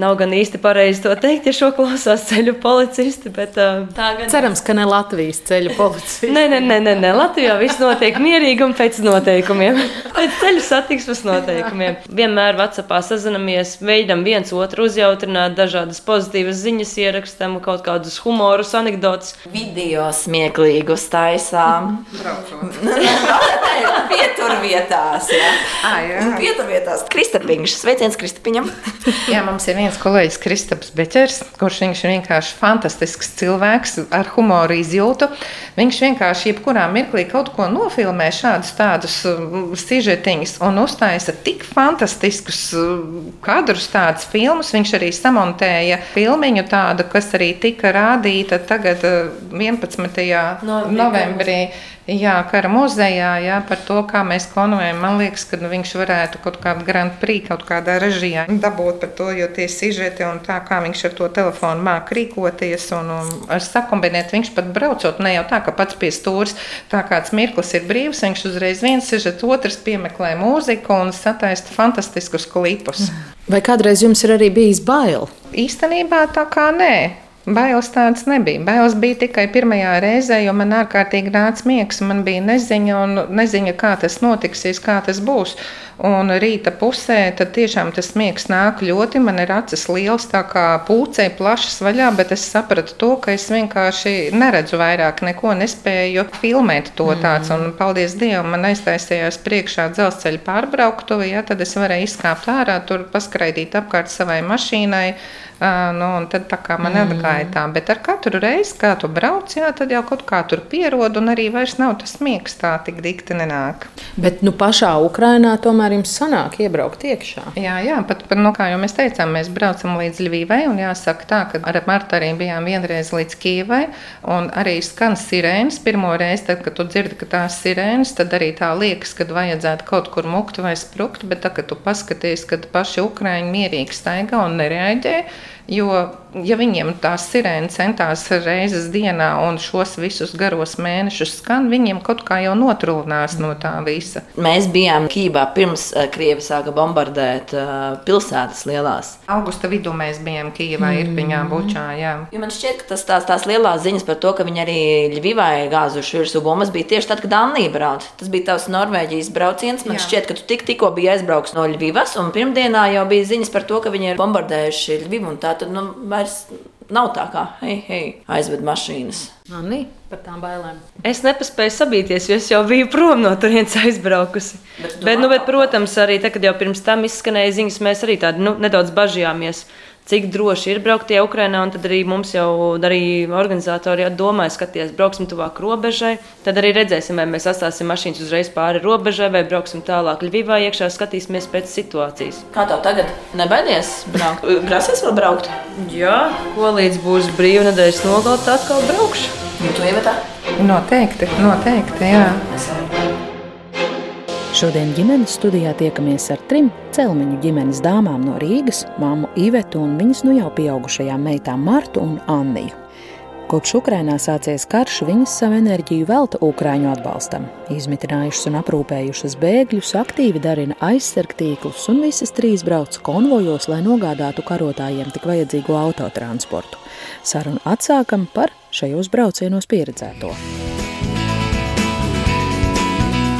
Nav gan īsti pareizi to teikt, ja šo klausās ceļu policisti. Bet, uh, tā gan Cerams, ka ne Latvijas ceļu policija. Nē, nē, nē, nē, nē. Latvijā viss notiek mierīgi un pēc noteikumiem. pēc ceļu satiksmes noteikumiem. Vienmēr Vācijā sazinamies, veidam viens otru uzjautrināt, dažādas pozitīvas ziņas ierakstam, kaut kādus humorus, anekdotus. Video smieklīgus taisām. *laughs* Pieturvietās. Ja. Ah, jā. Pieturvietās. Kristapiņš. Sveiciens Kristapiņam. Jā, mums ir viens kolēģis, Kristaps Beķers, kurš viņš ir vienkārši fantastisks cilvēks ar humoru izjūtu. Viņš vienkārši jebkurā mirklī kaut ko nofilmē, šādus tādus um, sižetiņus un uztaisa tik fantastiskus um, kadrus, tādus filmus. Viņš arī samontēja filmiņu tādu, kas arī tika rādīta tagad uh, 11. Novembrī. novembrī. Jā, kara muzejā, jā, par to, kā mēs konvojam. Man liekas, ka nu, viņš varētu kaut kādu Grand Prix, kaut kādā režijā dabūt par to, jo tie sižeti un tā, kā viņš ar to telefonu māk rīkoties un, un ar sakombinēt. Viņš pat braucot, ne jau tā, ka pats pie stūres, tā kāds mirklis ir brīvs, viņš uzreiz viens sižet, otrs piemeklē mūziku un sataista fantastiskus klipus. Vai kādreiz jums ir arī bijis bail? Īstenībā tā kā nē. Bailes tādas nebija. Bailes bija tikai pirmajā reizē, jo man ārkārtīgi nāca miegs. Man bija neziņa, un neziņa, kā tas notiksies, kā tas būs. Un rīta pusē tad tiešām tas miegs nāk ļoti. Man ir acis liels, tā kā pūcei plašas vaļā, bet es sapratu to, ka es vienkārši neredzu vairāk neko, nespēju filmēt to tāds. Un paldies Dievam, man aiztaisījās priekšā dzelzceļa pārbrauktuve, ja tad es varēju izkāpt ārā, tur paskraidīt apkārt savai mašīnai. Nu, un tad tā kā man mm. atgāja tā, bet ar katru reizi, kā tu brauc, jā, tad jau kaut kā tur pierod, un arī vairs nav tas miegs tā tik dikti nenāk. Bet nu, pašā Ukrainā tomēr jums sanāk iebraukt iekšā. Jā, jā pat, pat nu, kā jau mēs teicām, mēs braucam līdz Ļuvijai, un jāsaka tā, ka ar Martu arī bijām vienreiz līdz Kijavai, un arī skan sirēnas. Pirmo reizi, tad, kad tu dzirdi, ka tās sirēnas, tad arī tā liekas, ka vajadzētu kaut kur mukt vai sprukt, bet tā, kad tu paskaties, kad paši Ukraiņi mierīgi staigā un nereaģē, Jo, ja viņiem tās sirēnas centās reizes dienā un šos visus garos mēnešus skan, viņiem kaut kā jau notrulinās no tā visa. Mēs bijām Kībā pirms uh, Krievi sāka bombardēt uh, pilsētas lielās. Augusta vidū mēs bijām Kijavā, mm. Irpiņā, Bučā. Jā. Jo man šķiet, ka tas, tās, tās lielās ziņas par to, ka viņi arī Ļuvivai gāzuši virsū bumbas, bija tieši tad, kad Anija brauca. Tas bija tavs Norvēģijas brauciens. Man Jā. šķiet, ka tu tik, tikko biji aizbraucis no Ļuvivas, un pirmdienā jau bija ziņas par to, ka viņi ir bombardējuši Ļuvivu. Tā tad nu, vairs nav tā kā, hei, hei, aizved mašīnas. Anī, par tām bailēm. Es nepaspēju sabīties, jo es jau biju prom no turienes aizbraukusi. Bet Bet, nu, bet, protams, arī tad, kad jau pirms tam izskanēja ziņas, mēs arī tādi nu, nedaudz bažījāmies. Cik droši ir braukt tie Ukrajinā, un tad arī mums jau arī organizatori jau domāja, skaties, brauksim tuvāk robežai. Tad arī redzēsim, vai mēs atstāsim mašīnas uzreiz pāri robežai, vai brauksim tālāk Ļuvivā iekšā, skatīsimies pēc situācijas. Kā tev tagad? Nebaidies braukt? *laughs* Grasies vēl braukt? Jā, ko līdz būs brīva nedēļas nogala, tad atkal braukšu. Nu, tu iemetā? Noteikti, noteikti. Jā. Šodien ģimenes studijā tiekamies ar trim celmiņu ģimenes dāmām no Rīgas, māmu Ivetu un viņas nu jau pieaugušajām meitām Martu un Anniju. Kopš Ukrainā sācies karš, viņas savu enerģiju velta Ukrāņu atbalstam. Izmitinājušas un aprūpējušas bēgļus, aktīvi darina aizsargtīklus un visas trīs brauc konvojos, lai nogādātu karotājiem tik vajadzīgo autotransportu. Sarunu atsākam par šajos braucienos pieredzēto.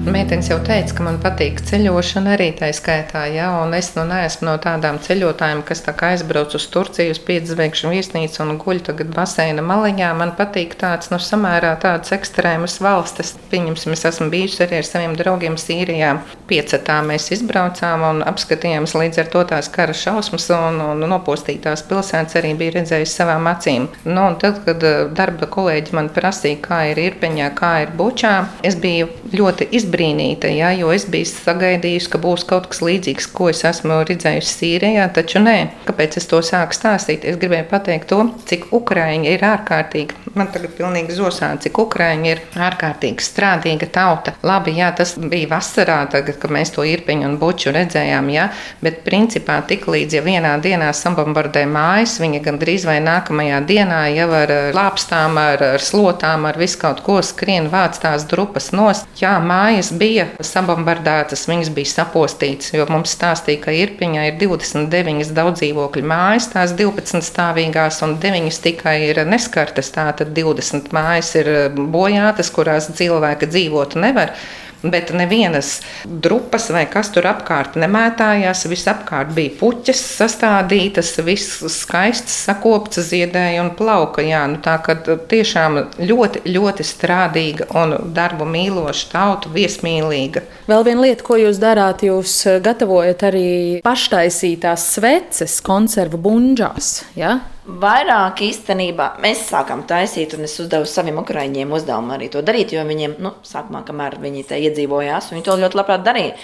Mētens jau teica, ka man patīk ceļošana arī tā skaitā, ja, un es nu neesmu no tādām ceļotājiem, kas tā kā aizbrauc uz Turciju, uz piedzvaigžņu viesnīcu un guļ tagad baseina maliņā. Man patīk tāds, nu, samērā tādas ekstrēmas valstis. Pieņemsim, es esmu bijusi arī ar saviem draugiem Sīrijā. Piecetā mēs izbraucām un apskatījāmies līdz ar to tās kara šausmas un, un nopostītās pilsētas arī bija redzējis savām acīm. Nu, un tad, kad darba kolēģi man prasīja, kā ir Irpeņā, kā ir Bučā, es biju ļoti izbrīnīta izbrīnīta, ja, jo es biju sagaidījusi, ka būs kaut kas līdzīgs, ko es esmu redzējusi Sīrijā, taču nē. Kāpēc es to sāku stāstīt? Es gribēju pateikt to, cik Ukraiņa ir ārkārtīgi, man tagad pilnīgi zosā, cik Ukraiņa ir ārkārtīgi strādīga tauta. Labi, jā, tas bija vasarā, tagad, kad mēs to irpiņu un buču redzējām, jā, bet principā tik līdz, ja vienā dienā sabombardē mājas, viņa gandrīz vai nākamajā dienā jau ar lāpstām, ar, ar slotām, ar visu kaut ko skrien vāc tās drupas nost. Jā, māja mājas bija sabombardētas, viņas bija sapostītas. Mums stāstīja, ka Irpiņā ir 29 daudz dzīvokļu mājas, tās 12 stāvīgās, un 9 tikai ir neskartas. Tātad 20 mājas ir bojātas, kurās cilvēki dzīvot nevar bet nevienas drupas vai kas tur apkārt nemētājās. Visapkārt bija puķis sastādītas, viss skaists, sakopts, ziedēja un plauka. Jā, nu tā kā tiešām ļoti, ļoti strādīga un darbu mīloša tauta, viesmīlīga. Vēl viena lieta, ko jūs darāt, jūs gatavojat arī paštaisītās sveces konservu bunžās. Ja? Vairāk īstenībā mēs sākām taisīt, un es uzdevu saviem ukrāņiem uzdevumu arī to darīt, jo viņiem, nu, sākumā, kamēr viņi te iedzīvojās, viņi to ļoti labprāt darīja.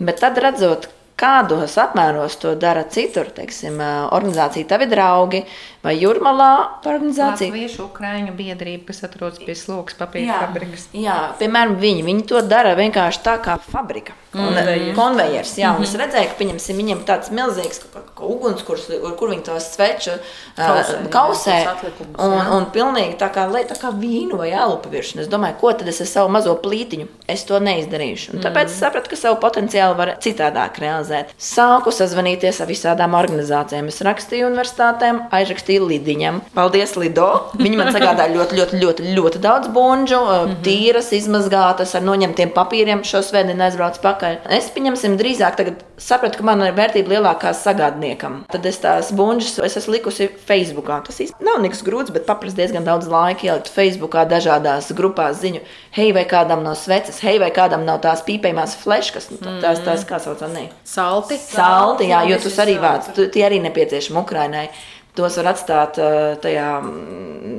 Bet tad redzot, kādos apmēros to dara citur, teiksim, organizācija Tavi draugi vai Jurmalā organizācija. Latviešu Ukrāņu biedrība, kas atrodas pie slogas papīra fabrikas. Jā, piemēram, viņi, viņi to dara vienkārši tā kā fabrika. Konvejers. konvejers jā, un es mhm. redzēju, ka pieņemsim, viņiem tāds milzīgs ugunskurs, kur, kur viņi tos sveču kausē, uh, kausē un, un pilnīgi tā kā, tā kā vīnu vai alu paviršanu. Es domāju, ko tad es ar savu mazo plītiņu, es to neizdarīšu. Un tāpēc es sapratu, ka savu potenciālu var citādāk realizēt. Sāku sazvanīties ar visādām organizācijām. Es rakstīju universitātēm, aizrakstīju Lidiņam. Paldies, Lido! Viņi man sagādāja ļoti, ļoti, ļoti, ļoti daudz bunžu, tīras, izmazgātas ar noņemtiem papīriem. Šo svētdienu aizbraucu pakaļ atpakaļ. Es pieņemsim drīzāk sapratu, ka man ir vērtība lielākā sagādniekam. Tad es tās bunžas es esmu likusi Facebookā. Tas īstenībā nav nekas grūts, bet paprasti diezgan daudz laika ielikt Facebookā dažādās grupās ziņu. Hei, vai kādam nav sveces, hei, vai kādam nav tās pīpējumās fleškas, nu, tās, tās kā sauc, ne? Salti. Salti, jā, jo tu arī tu, tie arī nepieciešami Ukrainai. Tos var atstāt uh, tajā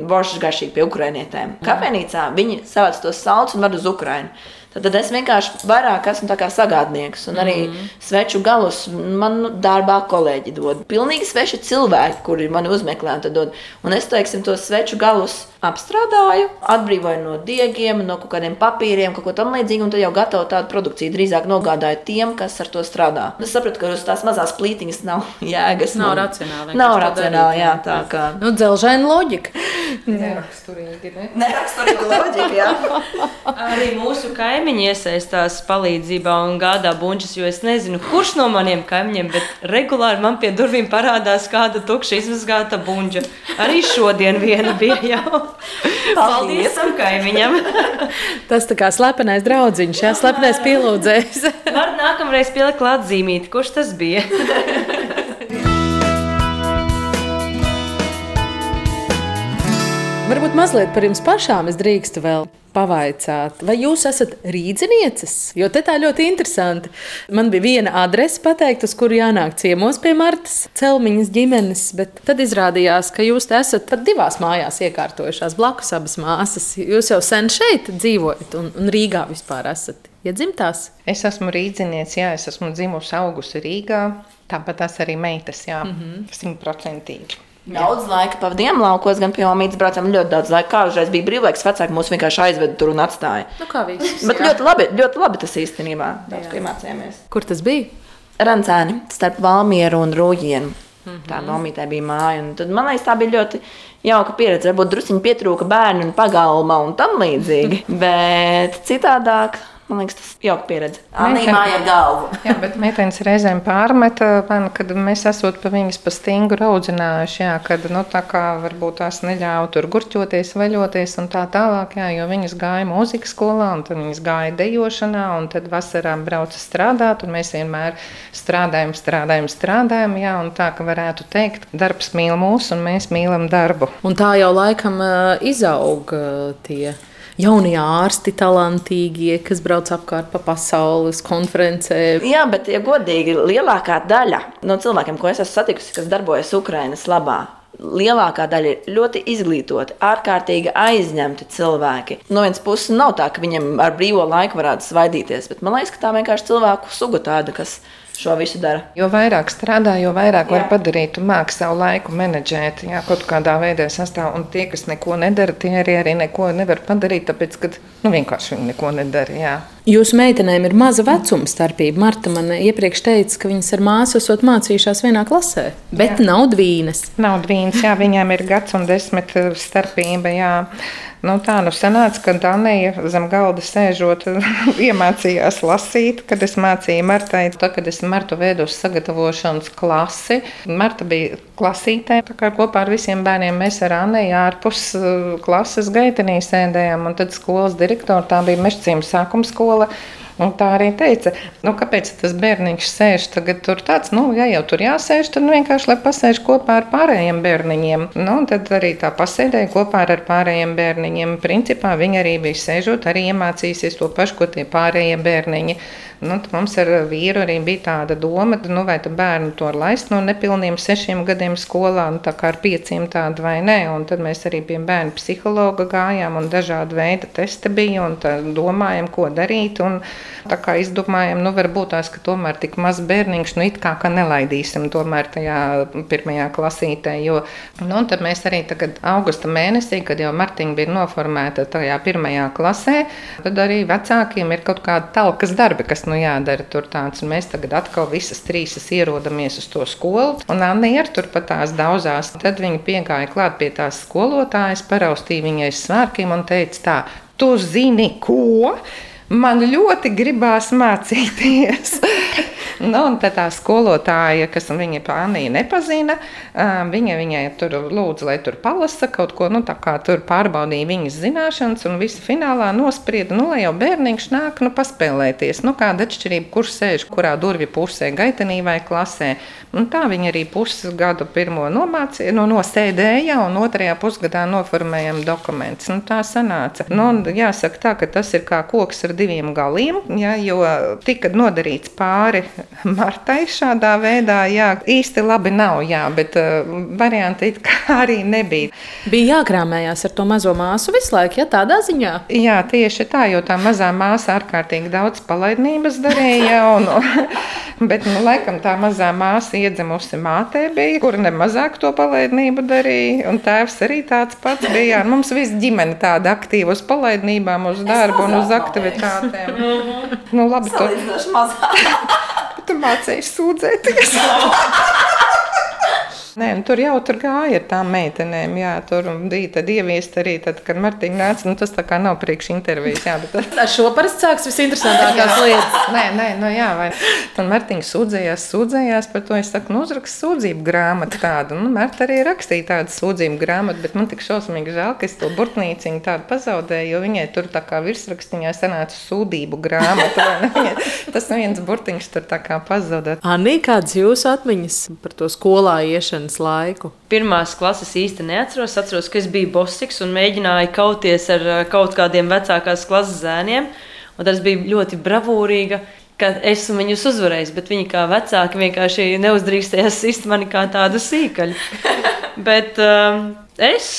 boršas garšīgi pie ukrainietēm. Kafejnīcā viņi savāc tos saltus un ved uz Ukrainu. Tad es vienkārši vairāk esmu sagādnieks. Un arī mm -hmm. sveču galus man nu, darbā kolēģi dod. Pilnīgi sveši cilvēki, kuri mani uzmeklē. Un, un es teiksim, tos sveču galus apstrādāju, atbrīvoju no diegiem, no kaut kādiem papīriem, kaut ko tamlīdzīgu, un tad jau gatavoju tādu produkciju. Drīzāk nogādāju tiem, kas ar to strādā. Es sapratu, ka uz tās mazās plītiņas nav *laughs* jēgas. Nav man. racionāli. Nav racionāli, jā, tā kā. Nu, dzelžaina loģika. Neraksturīgi, ne? Neraksturīgi loģika, jā. Arī mūsu kaimiņi iesaistās palīdzībā un gādā bunčas, jo es nezinu, kurš no maniem kaimiņiem, bet regulāri man pie durvīm parādās kāda tukša izmazgāta bunča. Arī šodien viena bija jau. *laughs* Paldies tam kaimiņam. *laughs* Tas tā kā slepenais draudziņš, jā, slepenais pielūdzējs. *laughs* Var nākamreiz pielikt klāt zīmīti, kurš tas bija. Varbūt mazliet par jums pašām es drīkstu vēl pavaicāt, vai jūs esat rīdzinieces? Jo te tā ļoti interesanti. Man bija viena adrese pateikta, uz kuru jānāk ciemos pie Martas Celmiņas ģimenes, bet tad izrādījās, ka jūs esat pat divās mājās iekārtojušās blakus abas māsas. Jūs jau sen šeit dzīvojat un, un Rīgā vispār esat. Ja dzimtās? Es esmu rīdzinieks, jā, es esmu dzimusi augusi Rīgā. Tāpat tās arī meitas, jā, mhm. simtprocentīgi. Mm -hmm. Daudz laika pavadījām laukos, gan pie mamītes braucām ļoti daudz laika. Kādreiz bija brīvlaiks, vecāki mūs vienkārši aizveda tur un atstāja. Nu, kā visus, *laughs* Bet jā. ļoti labi, ļoti labi tas īstenībā. Daudz, ko iemācījāmies. Kur tas bija? Rancēni starp Valmieru un Rūjienu. Tā nomītē bija māja. un Tad, man liekas, tā bija ļoti jauka pieredze. Varbūt druskuļi pietrūka bērnu un pagalma un tam līdzīgi. *laughs* Bet citādāk, man liekas, tas ir jauka pieredze. Anī māja ar galvu. Jā, bet meitenes reizēm pārmeta, man, kad mēs esam pa viņas pa stingru audzinājuši, jā, kad nu, tā kā varbūt tās neļāva tur gurķoties, veļoties un tā tālāk, jā, jo viņas gāja mūzikas skolā un tad viņas gāja dejošanā un tad vasarā brauca strādāt un mēs vienmēr strādājam, strādājam, strādājam, jā, un tā, ka varētu teikt, darbs mīl mūs un mēs mīlam darbu. Un tā jau laikam ā, izaug ā, tie jaunie ārsti, talantīgie, kas brauc apkārt pa pasaules konferencēm. Jā, bet, ja godīgi, lielākā daļa no cilvēkiem, ko es esmu satikusi, kas darbojas Ukraiņas labā, lielākā daļa ir ļoti izglītoti, ārkārtīgi aizņemti cilvēki. No vienas puses, nav tā, ka viņiem ar brīvo laiku varētu svaidīties, bet man liekas, ka tā vienkārši cilvēku suga tāda, kas šo visu dara. Jo vairāk strādā, jo vairāk var Jā. padarīt un māks savu laiku menedžēt. Jā, kaut kādā veidā sastāv. Un tie, kas neko nedara, tie arī, arī neko nevar padarīt, tāpēc, ka nu, vienkārši viņi neko nedara. Jā. Jūsu meitenēm ir maza vecuma starpība. Marta man iepriekš teica, ka viņas ar māsu esat mācījušās vienā klasē, bet jā. nav dvīnes. Nav dvīns, jā, viņām ir gads un desmit eh, starpība. Jā. Nu, tā nu sanāca, ka Danija zem galda sēžot, *laughs* iemācījās lasīt, kad es mācīju Martai. Tad, kad es Martu veidu sagatavošanas klasi, Marta bija klasītē, kopā ar visiem bērniem mēs ar Anneju ārpus eh, klases gaitenī sēdējām, un tad skolas direktora, tā bija Mešcīma sākuma skola, вписувала. Un tā arī teica, nu, kāpēc tas bērniņš sēž tagad tur tāds, nu, ja jau tur jāsēž, tad nu, vienkārši lai pasēž kopā ar pārējiem bērniņiem. Nu, tad arī tā pasēdēja kopā ar pārējiem bērniņiem. Principā viņi arī bija sēžot, arī iemācījusies to pašu, ko tie pārējie bērniņi. Nu, mums ar vīru arī bija tāda doma, nu, vai bērnu to laist no nepilniem sešiem gadiem skolā, nu, tā kā ar pieciem tādu vai nē. Un tad mēs arī pie bērnu psihologa gājām un dažādi veidi testi bija un tā domājam, ko darīt. Un, tā kā izdomājam, nu, varbūt tās, ka tomēr tik maz bērniņš, nu, it kā, ka nelaidīsim tomēr tajā pirmajā klasītē, jo, nu, un tad mēs arī tagad augusta mēnesī, kad jau Martiņa bija noformēta tajā pirmajā klasē, tad arī vecākiem ir kaut kāda talkas darbi, kas, nu, jādara tur tāds, un mēs tagad atkal visas trīsas ierodamies uz to skolu, un Anna ir tur pat tās daudzās, tad viņa piegāja klāt pie tās skolotājas, paraustīja viņai svārkiem un teica tā, tu zini, ko? Man ļoti gribās mācīties. *laughs* nu, un tā skolotāja, kas viņa plānīja, nepazina, viņa viņai tur lūdza, lai tur palasa kaut ko, nu, tā kā tur pārbaudīja viņas zināšanas, un visi finālā nosprieda, nu, lai jau bērniņš nāk, nu, paspēlēties, nu, kāda atšķirība, kurš sēž kurā durvju pusē, gaitenī vai klasē. Un tā viņa arī pusgadu pirmo nomācīja, nu, nosēdēja, un otrajā pusgadā noformējām dokumentus. Nu, tā sanāca. Nu, jāsaka tā, ka tas ir kā koks ar diviem galiem, ja, jo tika nodarīts pāri Martai šādā veidā. Jā, īsti labi nav, jā, bet uh, varianti *laughs* arī nebija. Bija jākrāmējās ar to mazo māsu visu laiku, ja tādā ziņā. Jā, tieši tā, jo tā mazā māsa ārkārtīgi daudz palaidnības darīja. Un, *laughs* bet, nu, laikam, tā mazā māsa iedzimusi mātē bija, kur nemazāk to palaidnību darīja. Un tēvs arī tāds pats bija. Un mums viss ģimene tāda aktīva uz palaidnībām, uz darbu un uz aktivitātēm. *laughs* Nu, labi, tu, Salīdzinoši mazāk. *laughs* tu mācījies sūdzēties. *laughs* Nē, nu, tur jau tur gāja ar tām meitenēm. Jā, tur bija tad ieviest arī, tad, kad Martiņa nāca. Nu, tas tā kā nav priekš intervijas. Jā, bet, Ar šo parasti sāks visinteresantākās lietas. Nē, nē, nu jā, vai. Tad Martiņa sūdzējās, sūdzējās par to. Es saku, nu, uzrakst sūdzību grāmatu tādu. Nu, Marta arī rakstīja tādu sūdzību grāmatu, bet man tik šausmīgi žēl, ka es to burtnīciņu tādu pazaudēju, jo viņai tur tā kā virsrakstiņā sanāca sūdību grāmata. Tas viens burtiņš tur tā kā pazudot. Anī, kādas jūsu atmiņas par to skolā iešanas laiku? Pirmās klases īsti neatceros. Atceros, ka es biju bosiks un mēģināju kauties ar ā, kaut kādiem vecākās klases zēniem. Un tas bija ļoti bravūrīgi, ka esmu viņus uzvarējis, bet viņi kā vecāki vienkārši neuzdrīkstējās sist mani kā tādu sīkaļu. *laughs* bet um, es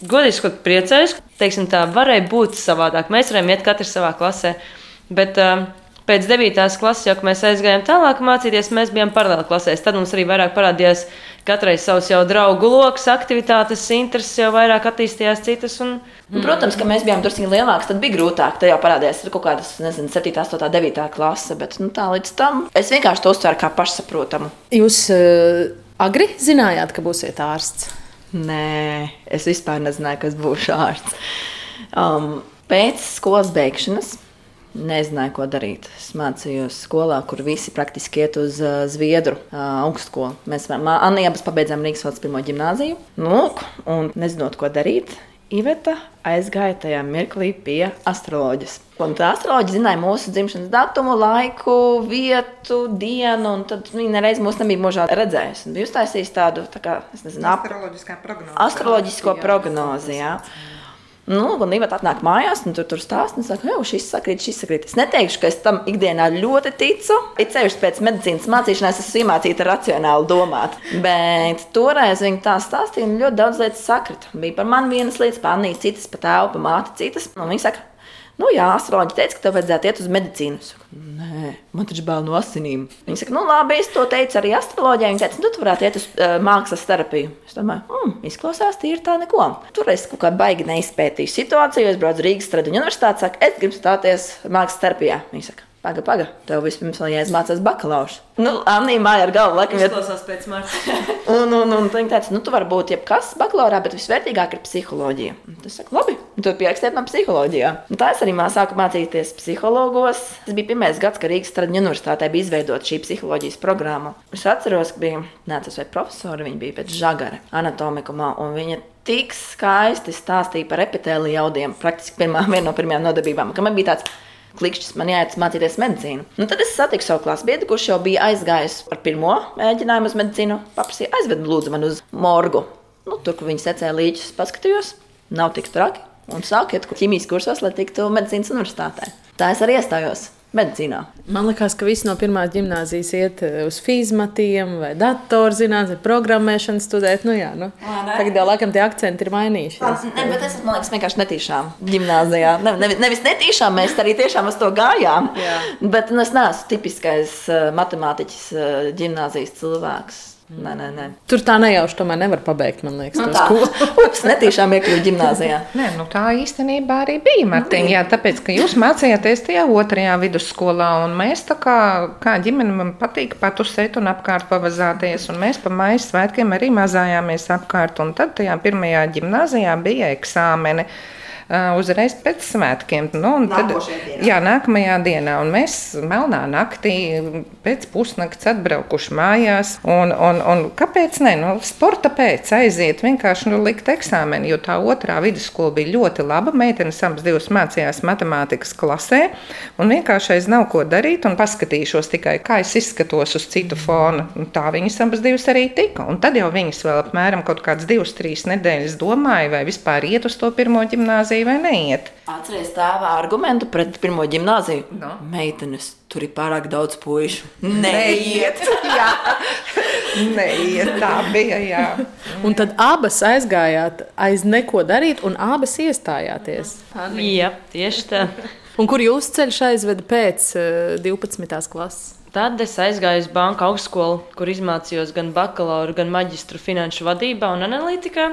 godīgi sakot, priecājos, ka tā varēja būt savādāk. Mēs varējām iet katrs savā klasē. Bet, um, Pēc 9. klases, jau kad mēs aizgājām tālāk mācīties, mēs bijām paralēli klasēs. Tad mums arī vairāk parādījās katrai savs jau draugu lokus, aktivitātes, intereses, jau vairāk attīstījās citas. Un, Nu, Protams, ka mēs bijām drusku lielāki, tad bija grūtāk. Tad jau parādījās kaut kādas, nezinu, 7, 8, 9 klase. Bet nu, tā līdz tam es vienkārši to uztvēru kā pašsaprotamu. Jūs uh, Agri zinājāt, ka būsiet ārsts? Nē, es vispār nezināju, kas būs ārsts. Um, pēc skolas beigšanas nezināju, ko darīt. Es mācījos skolā, kur visi praktiski iet uz uh, Zviedru uh, augstskolu. Mēs Anna abas pabeidzām Rīgas valsts pirmo gimnāziju. Nu, un nezinot, ko darīt, Iveta aizgāja tajā mirklī pie astroloģijas. Un tā astroloģija zināja mūsu dzimšanas datumu, laiku, vietu, dienu, un tad viņa nereiz mūs nebija mūžā redzējusi. Un bija uztaisījusi tādu, tā kā, es nezinu, astroloģisko prognozi. Jā. Nu, un Iva atnāk mājās, un tur, tur stāsta, un saka, jau šis sakrīt, šis sakrīt. Es neteikšu, ka es tam ikdienā ļoti ticu. Ir ceļš pēc medicīnas mācīšanās, es esmu iemācīta racionāli domāt. Bet toreiz viņa tā stāstīja, un ļoti daudz lietas sakrita. Bija par mani vienas lietas, par Anniju citas, par tēvu, par māti citas. Un viņa saka, Nu, jā, astroloģija teica, ka tev vajadzētu iet uz medicīnu. Saku, Nē, man taču bail no asinīm. Viņa saka, nu, labi, es to teicu arī astroloģijai. Viņa teica, nu, tu varētu iet uz uh, mākslas terapiju. Es domāju, hmm, izklausās, tīri tā neko. Tur es kaut kā baigi neizpētīju situāciju. Es braucu Rīgas Stradiņu universitātē, saku, es gribu stāties mākslas terapijā. Viņa saka, Pagaid, pagaid, tev vispirms vēl jāizmācās bakalaura. Nu, Anīna māja ar galvu, laikam, ir. Izklausās pēc manis. *laughs* un, un, un viņa teica, nu, tu vari būt jebkas bakalaurā, bet visvērtīgāk ir psiholoģija. Tas saka, labi, tu pierakstiet man psiholoģijā. Un tā es arī sāku mācīties psihologos. Tas bija pirmais gads, kad Rīgas Stradiņu universitātē bija izveidota šī psiholoģijas programma. Es atceros, ka bija nācis vai profesori, viņa bija pēc žagara anatomikumā, un viņa tik skaisti stāstīja par epitēliju jaudiem, praktiski pirmā, *laughs* viena no pirmajām nodarbībām, ka man bija tāds klikšķis, man jāiet mācīties medicīnu. Nu, tad es satiku savu klases biedru, kurš jau bija aizgājis ar pirmo mēģinājumu uz medicīnu. Paprasīja, aizved lūdzu man uz morgu. Nu, tur, kur viņi secēja līdzi, paskatījos, nav tik traki. Un sāku iet ķīmijas kursos, lai tiktu medicīnas universitātē. Tā es arī iestājos medicīnā. Man liekas, ka visi no pirmās gimnāzijas iet eh, uz fizmatiem vai datorzinātni, programmēšanu studēt. Nu, jā, nu. Tagad jau laikam tie akcenti ir mainījušies. Ne, bet es man liekas, vienkārši netīšām gimnāzijā. Ne, nevis, nevis netīšām, mēs arī tiešām uz to gājām. Jā. Bet nu, es neesmu tipiskais uh, matemātiķis uh, gimnāzijas cilvēks. Nē, nē, nē. Tur tā nejauši tomēr nevar pabeigt, man liekas, nu, tā. *laughs* Ups, netīšām iekļūt gimnāzijā. Nē, nu tā īstenībā arī bija, Martīna. Jā, tāpēc, ka jūs mācījāties tajā otrajā vidusskolā, un mēs tā kā, kā ģimene man patīk patusēt un apkārt pavazāties, un mēs pa maijas svētkiem arī mazājāmies apkārt, un tad tajā pirmajā gimnāzijā bija eksāmeni uzreiz pēc svētkiem. Nu, tad, jā, nākamajā dienā. Un mēs melnā naktī pēc pusnakts atbraukuši mājās. Un, un, un kāpēc ne? Nu, sporta pēc aiziet vienkārši nu, likt eksāmenu, jo tā otrā vidusskola bija ļoti laba. Meitenes abas divas mācījās matemātikas klasē. Un vienkārši aiz nav ko darīt un paskatīšos tikai, kā es izskatos uz citu fonu. Un tā viņas abas divas arī tika. Un tad jau viņas vēl apmēram kaut kādas divas, trīs nedēļas domāja, vai vispār iet uz to pirmo gimnāziju gimnāziju vai neiet. Atcerieties tēva argumentu pret pirmo gimnāziju. No. Meitenes, tur ir pārāk daudz puišu. Neiet! *laughs* jā, neiet, tā bija. Jā. *laughs* Un tad abas aizgājāt aiz neko darīt, un abas iestājāties. Jā, tieši tā. Un kur jūsu ceļš aizveda pēc 12. Eh, klases? Tad es aizgāju uz banka augstskolu, kur izmācījos gan bakalaura, gan maģistru finanšu vadībā un analītikā.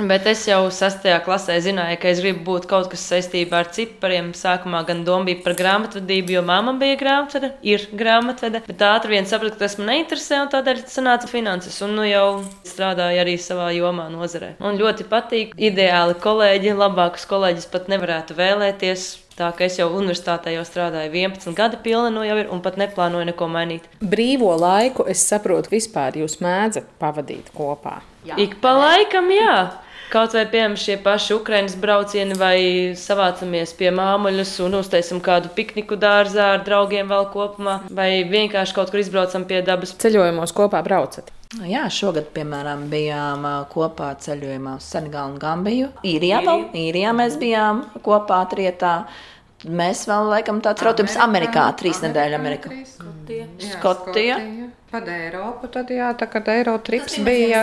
Bet es jau sastajā klasē zināju, ka es gribu būt kaut kas saistībā ar cipariem. Sākumā gan doma bija par grāmatvedību, jo mamma bija grāmatvede, ir grāmatvede. Bet ātri vien sapratu, ka tas man neinteresē, un tādēļ sanāca finanses. Un nu jau strādāju arī savā jomā, nozarē. Man ļoti patīk. Ideāli kolēģi, labākus kolēģis pat nevarētu vēlēties. Tā kā es jau universitātē jau strādāju 11 gadi, pilna no jau ir, un pat neplānoju neko mainīt. Brīvo laiku, es saprotu, vispār jūs mēdzat pavadīt kopā. Jā. Ik pa laikam, jā. Kaut vai piemēram šie paši Ukraiņas braucieni, vai savācamies pie māmuļus un uztaisam kādu pikniku dārzā ar draugiem vēl kopumā, vai vienkārši kaut kur izbraucam pie dabas. Ceļojumos kopā braucat. Jā, šogad, piemēram, bijām kopā ceļojumā uz Senegālu un Gambiju. Īrijā, vēl, Īrijā mēs bijām kopā trietā. Mēs vēl laikam tāds rautījums Amerikā, trīs nedēļu Amerikā. Skotija. Skotija. Par Eiropu tad jā, tā kad Eirotrips bija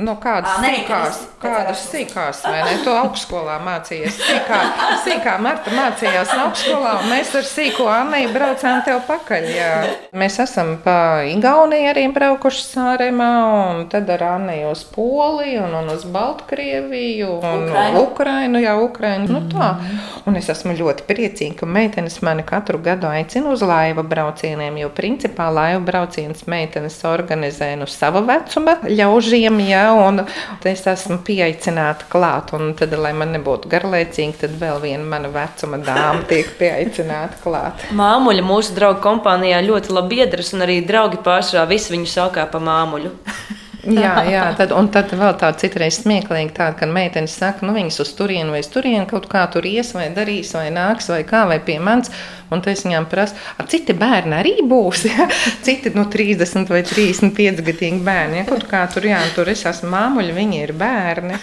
no kādas sīkās, kādas sīkās, vai ne, to augstskolā mācījies. Sīkā, sīkā Marta mācījās augstskolā, un mēs ar sīko Anniju braucām tev pakaļ, jā. Mēs esam pa Igauniju arī braukuši sāremā, un tad ar Anniju uz Poliju, un, un uz Baltkrieviju, un Ukrainu, Ukrainu jā, Ukrainu, nu tā. Un es esmu ļoti priecīga, ka meitenes mani katru gadu aicina uz laiva braucieniem, jo principā laiva brauciens meitenes organizē nu sava vecuma ļaužiem, ja, un es esmu pieaicināta klāt, un tad, lai man nebūtu garlaicīgi, tad vēl viena mana vecuma dāma tiek pieaicināta klāt. *laughs* Māmuļa mūsu draugu kompānijā ļoti labi iedras, un arī draugi pārsvarā visi viņu saukā pa māmuļu. Jā, *laughs* jā tad, un tad vēl tāda citreiz smieklīga, tāda, kad meitenes saka, nu viņas uz turieni vai uz turieni kaut kā tur ies vai darīs vai nāks vai kā vai pie manis. Un tas viņām prasa, ar citi bērni arī būs. *laughs* Ja? Citi no nu, 30 vai 35 gadīgi bērni. Ja? Kaut kā tur, jā, tur es esmu māmuļa, viņi ir bērni.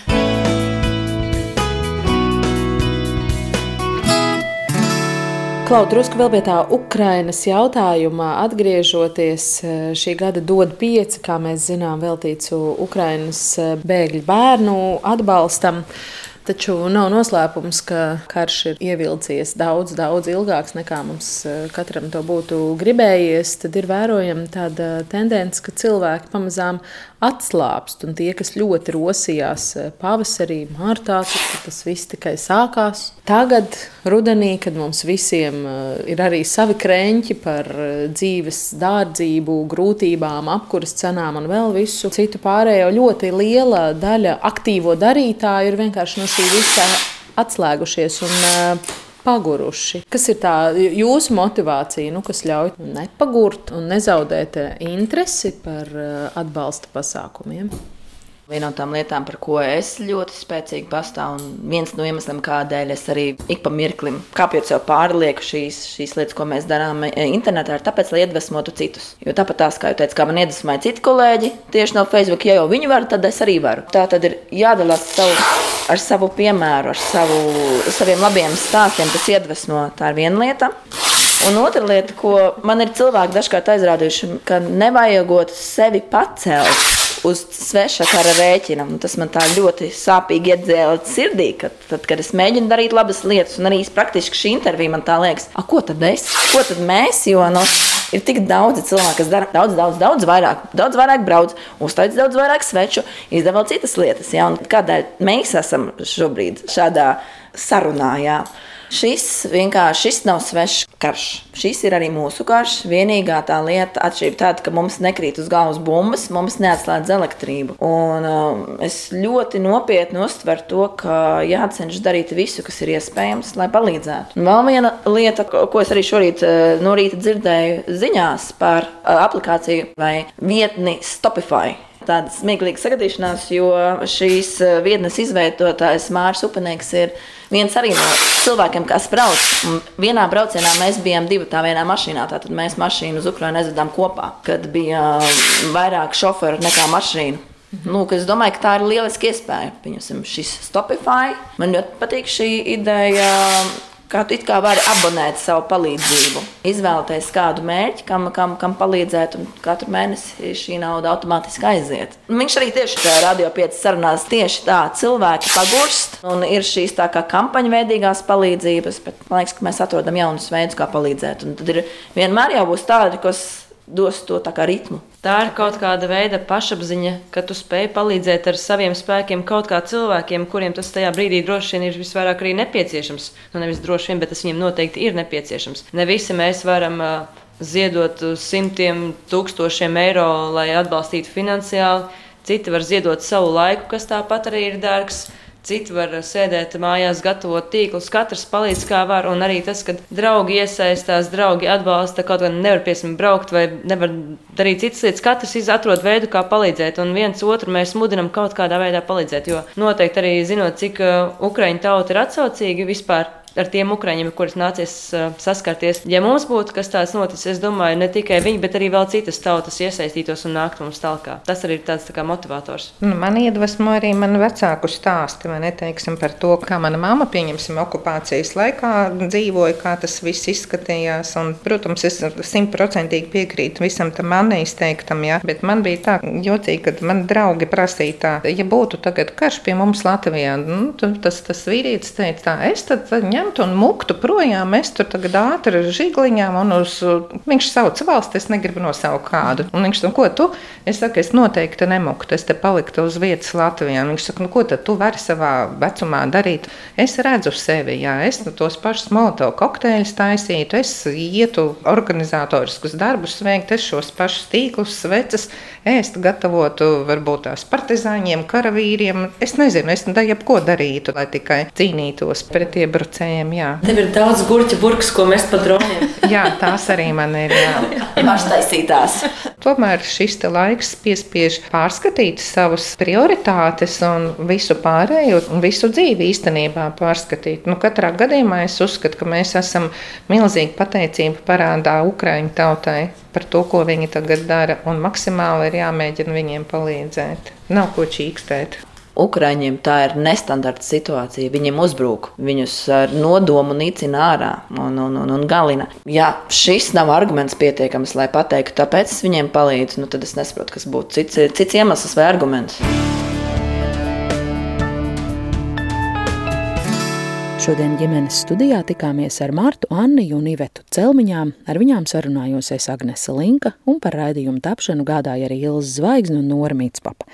Klau, drusku vēl pie tā Ukrainas jautājumā atgriežoties, eh, šī gada dod pieci, kā mēs zinām, veltīts Ukrainas eh, bēgļu bērnu atbalstam. Taču nav noslēpums, ka karš ir ievilcies daudz, daudz ilgāks nekā mums eh, katram to būtu gribējies. Tad ir vērojama tāda tendence, ka cilvēki pamazām atslābst. Un tie, kas ļoti rosījās eh, pavasarī, martā, tad tas viss tikai sākās. Tagad, rudenī, kad mums visiem eh, ir arī savi krēņķi par eh, dzīves dārdzību, grūtībām, apkuras cenām un vēl visu citu pārējo, ļoti liela daļa aktīvo darītāju ir vienkārši no šī visa atslēgušies. Un, paguruši. Kas ir tā jūsu motivācija, nu, kas ļauj nepagurt un nezaudēt eh, interesi par eh, atbalsta pasākumiem? Viena no tām lietām, par ko es ļoti spēcīgi pastāvu, un viens no iemesliem, kādēļ es arī ik pa mirklim kāpjot sev pārlieku šīs, šīs lietas, ko mēs darām e, internetā, ir tāpēc, lai iedvesmotu citus. Jo tāpat tās, kā jau teicu, kā man iedvesmoja citi kolēģi tieši no Facebook, ja jau viņi var, tad es arī varu. Tā tad ir jādalās savu, ar savu piemēru, ar savu, saviem labiem stāstiem, kas iedvesmo. Tā ir viena lieta. Un otra lieta, ko man ir cilvēki dažkārt aizrādījuši, ka nevajagot sevi pacelt uz sveša kara rēķina. Un tas man tā ļoti sāpīgi iedzēla sirdī, kad, tad, kad es mēģinu darīt labas lietas. Un arī praktiski šī intervija man tā liekas, ko tad es, ko tad mēs? Jo nu, ir tik daudz cilvēku, kas dara daudz, daudz, daudz vairāk, daudz vairāk brauc, uztaisīt daudz vairāk sveču, izdevot citas lietas. Ja? Kādēļ mēs esam šobrīd šādā sarunā? Ja? Šis vienkārši šis nav svešs karš. Šis ir arī mūsu karš. Vienīgā tā lieta, atšķirība tāda, ka mums nekrīt uz galvas bumbas, mums neatslēdz elektrību. Un, um, es ļoti nopietni uztveru to, ka jācenšas darīt visu, kas ir iespējams, lai palīdzētu. Un vēl viena lieta, ko es arī šorīt uh, no rīta dzirdēju ziņās par uh, aplikāciju vai vietni Stopify tāda smieklīga sagadīšanās, jo šīs uh, vietnes izveidotājs Mārcis Upenieks ir viens arī no cilvēkiem, kas brauc. Un vienā braucienā mēs bijām divi tā vienā mašīnā. Tātad mēs mašīnu uz Ukrajinu aizvedām kopā, kad bija vairāk šoferu nekā mašīnu. Nu, es domāju, ka tā ir lieliska iespēja. Pieņemsim, šis Stopify. Man ļoti patīk šī ideja kā tu kā vari abonēt savu palīdzību. Izvēlēties kādu mērķi, kam, kam, kam palīdzēt, un katru mēnesi šī nauda automātiski aiziet. Viņš arī tieši tajā radio pieci sarunās tieši tā, cilvēki pagurst, un ir šīs tā kā kampaņu veidīgās palīdzības, bet man liekas, ka mēs atrodam jaunus veidus, kā palīdzēt. Un tad ir vienmēr jau būs tādi, kas dos to tā kā ritmu. Tā ir kaut kāda veida pašapziņa, ka tu spēj palīdzēt ar saviem spēkiem kaut kā cilvēkiem, kuriem tas tajā brīdī droši vien ir visvairāk arī nepieciešams. Nu, nevis droši vien, bet tas viņiem noteikti ir nepieciešams. Ne visi mēs varam uh, ziedot simtiem tūkstošiem eiro, lai atbalstītu finansiāli. Citi var ziedot savu laiku, kas tāpat arī ir dārgs. Citi var sēdēt mājās, gatavot tīklus, katrs palīdz kā var. Un arī tas, ka draugi iesaistās, draugi atbalsta, kaut gan nevar piesim braukt vai nevar darīt citas lietas. Katrs atrod veidu, kā palīdzēt, un viens otru mēs mudinam kaut kādā veidā palīdzēt. Jo noteikti arī zinot, cik uh, Ukraiņu tauta ir atsaucīga vispār ar tiem ukrāņiem, kuriem nācies uh, saskarties. Ja mums būtu kas tāds noticis, es domāju, ne tikai viņi, bet arī vēl citas tautas iesaistītos un nāktu mums talkā. Tas arī ir tāds tā kā motivators. Nu, man iedvesmo arī manu vecāku stāstu, vai neteiksim par to, kā mana mamma, pieņemsim, okupācijas laikā dzīvoja, kā tas viss izskatījās. Un, protams, es simtprocentīgi piekrītu visam tam man izteiktam, jā. bet man bija tā jocīgi, kad man draugi prasīja tā, ja būtu tagad karš pie mums Latvijā, nu, tas, tas vīrietis teica tā, es tad, tad ņem ņemtu un muktu projām. Es tur tagad ātri ar žigliņām un uz, viņš sauc valsts, es negribu nosaukt kādu. Un viņš saka, ko tu? Es saku, es noteikti nemuktu, es te paliktu uz vietas Latvijā. Un viņš saka, nu ko tad tu vari savā vecumā darīt? Es redzu sevi, jā, es nu, tos pašus molotovu kokteļus taisītu, es ietu organizatoriskus darbus veikt, es šos pašus tīklus, sveces, ēst gatavotu varbūt tās partizāņiem, karavīriem. Es nezinu, es da jebko darītu, lai tikai cīnītos pret iebrucējiem, jā. Tev ir daudz gurķa burkas, ko mēs pa droniem. *laughs* jā, tās arī man ir, jā. *laughs* Paštaisītās. Tomēr šis laiks piespiež pārskatīt savas prioritātes un visu pārējo, un visu dzīvi īstenībā pārskatīt. Nu, katrā gadījumā es uzskatu, ka mēs esam milzīgi pateicību parādā Ukraiņu tautai par to, ko viņi tagad dara, un maksimāli ir jāmēģina viņiem palīdzēt. Nav ko čīkstēt. Ukraiņiem tā ir nestandarta situācija. Viņiem uzbrūk, viņus ar nodomu nicina ārā un, un, un, un galina. Ja šis nav arguments pietiekams, lai pateiktu, tāpēc es viņiem palīdzu, nu tad es nesaprotu, kas būtu cits, cits iemesls vai arguments. Šodien ģimenes studijā tikāmies ar Martu, Anniju un Ivetu Celmiņām. Ar viņām sarunājos es Agnese Linka un par raidījumu tapšanu gādāja arī Ilza Zvaigzne un Nora Mītspapa.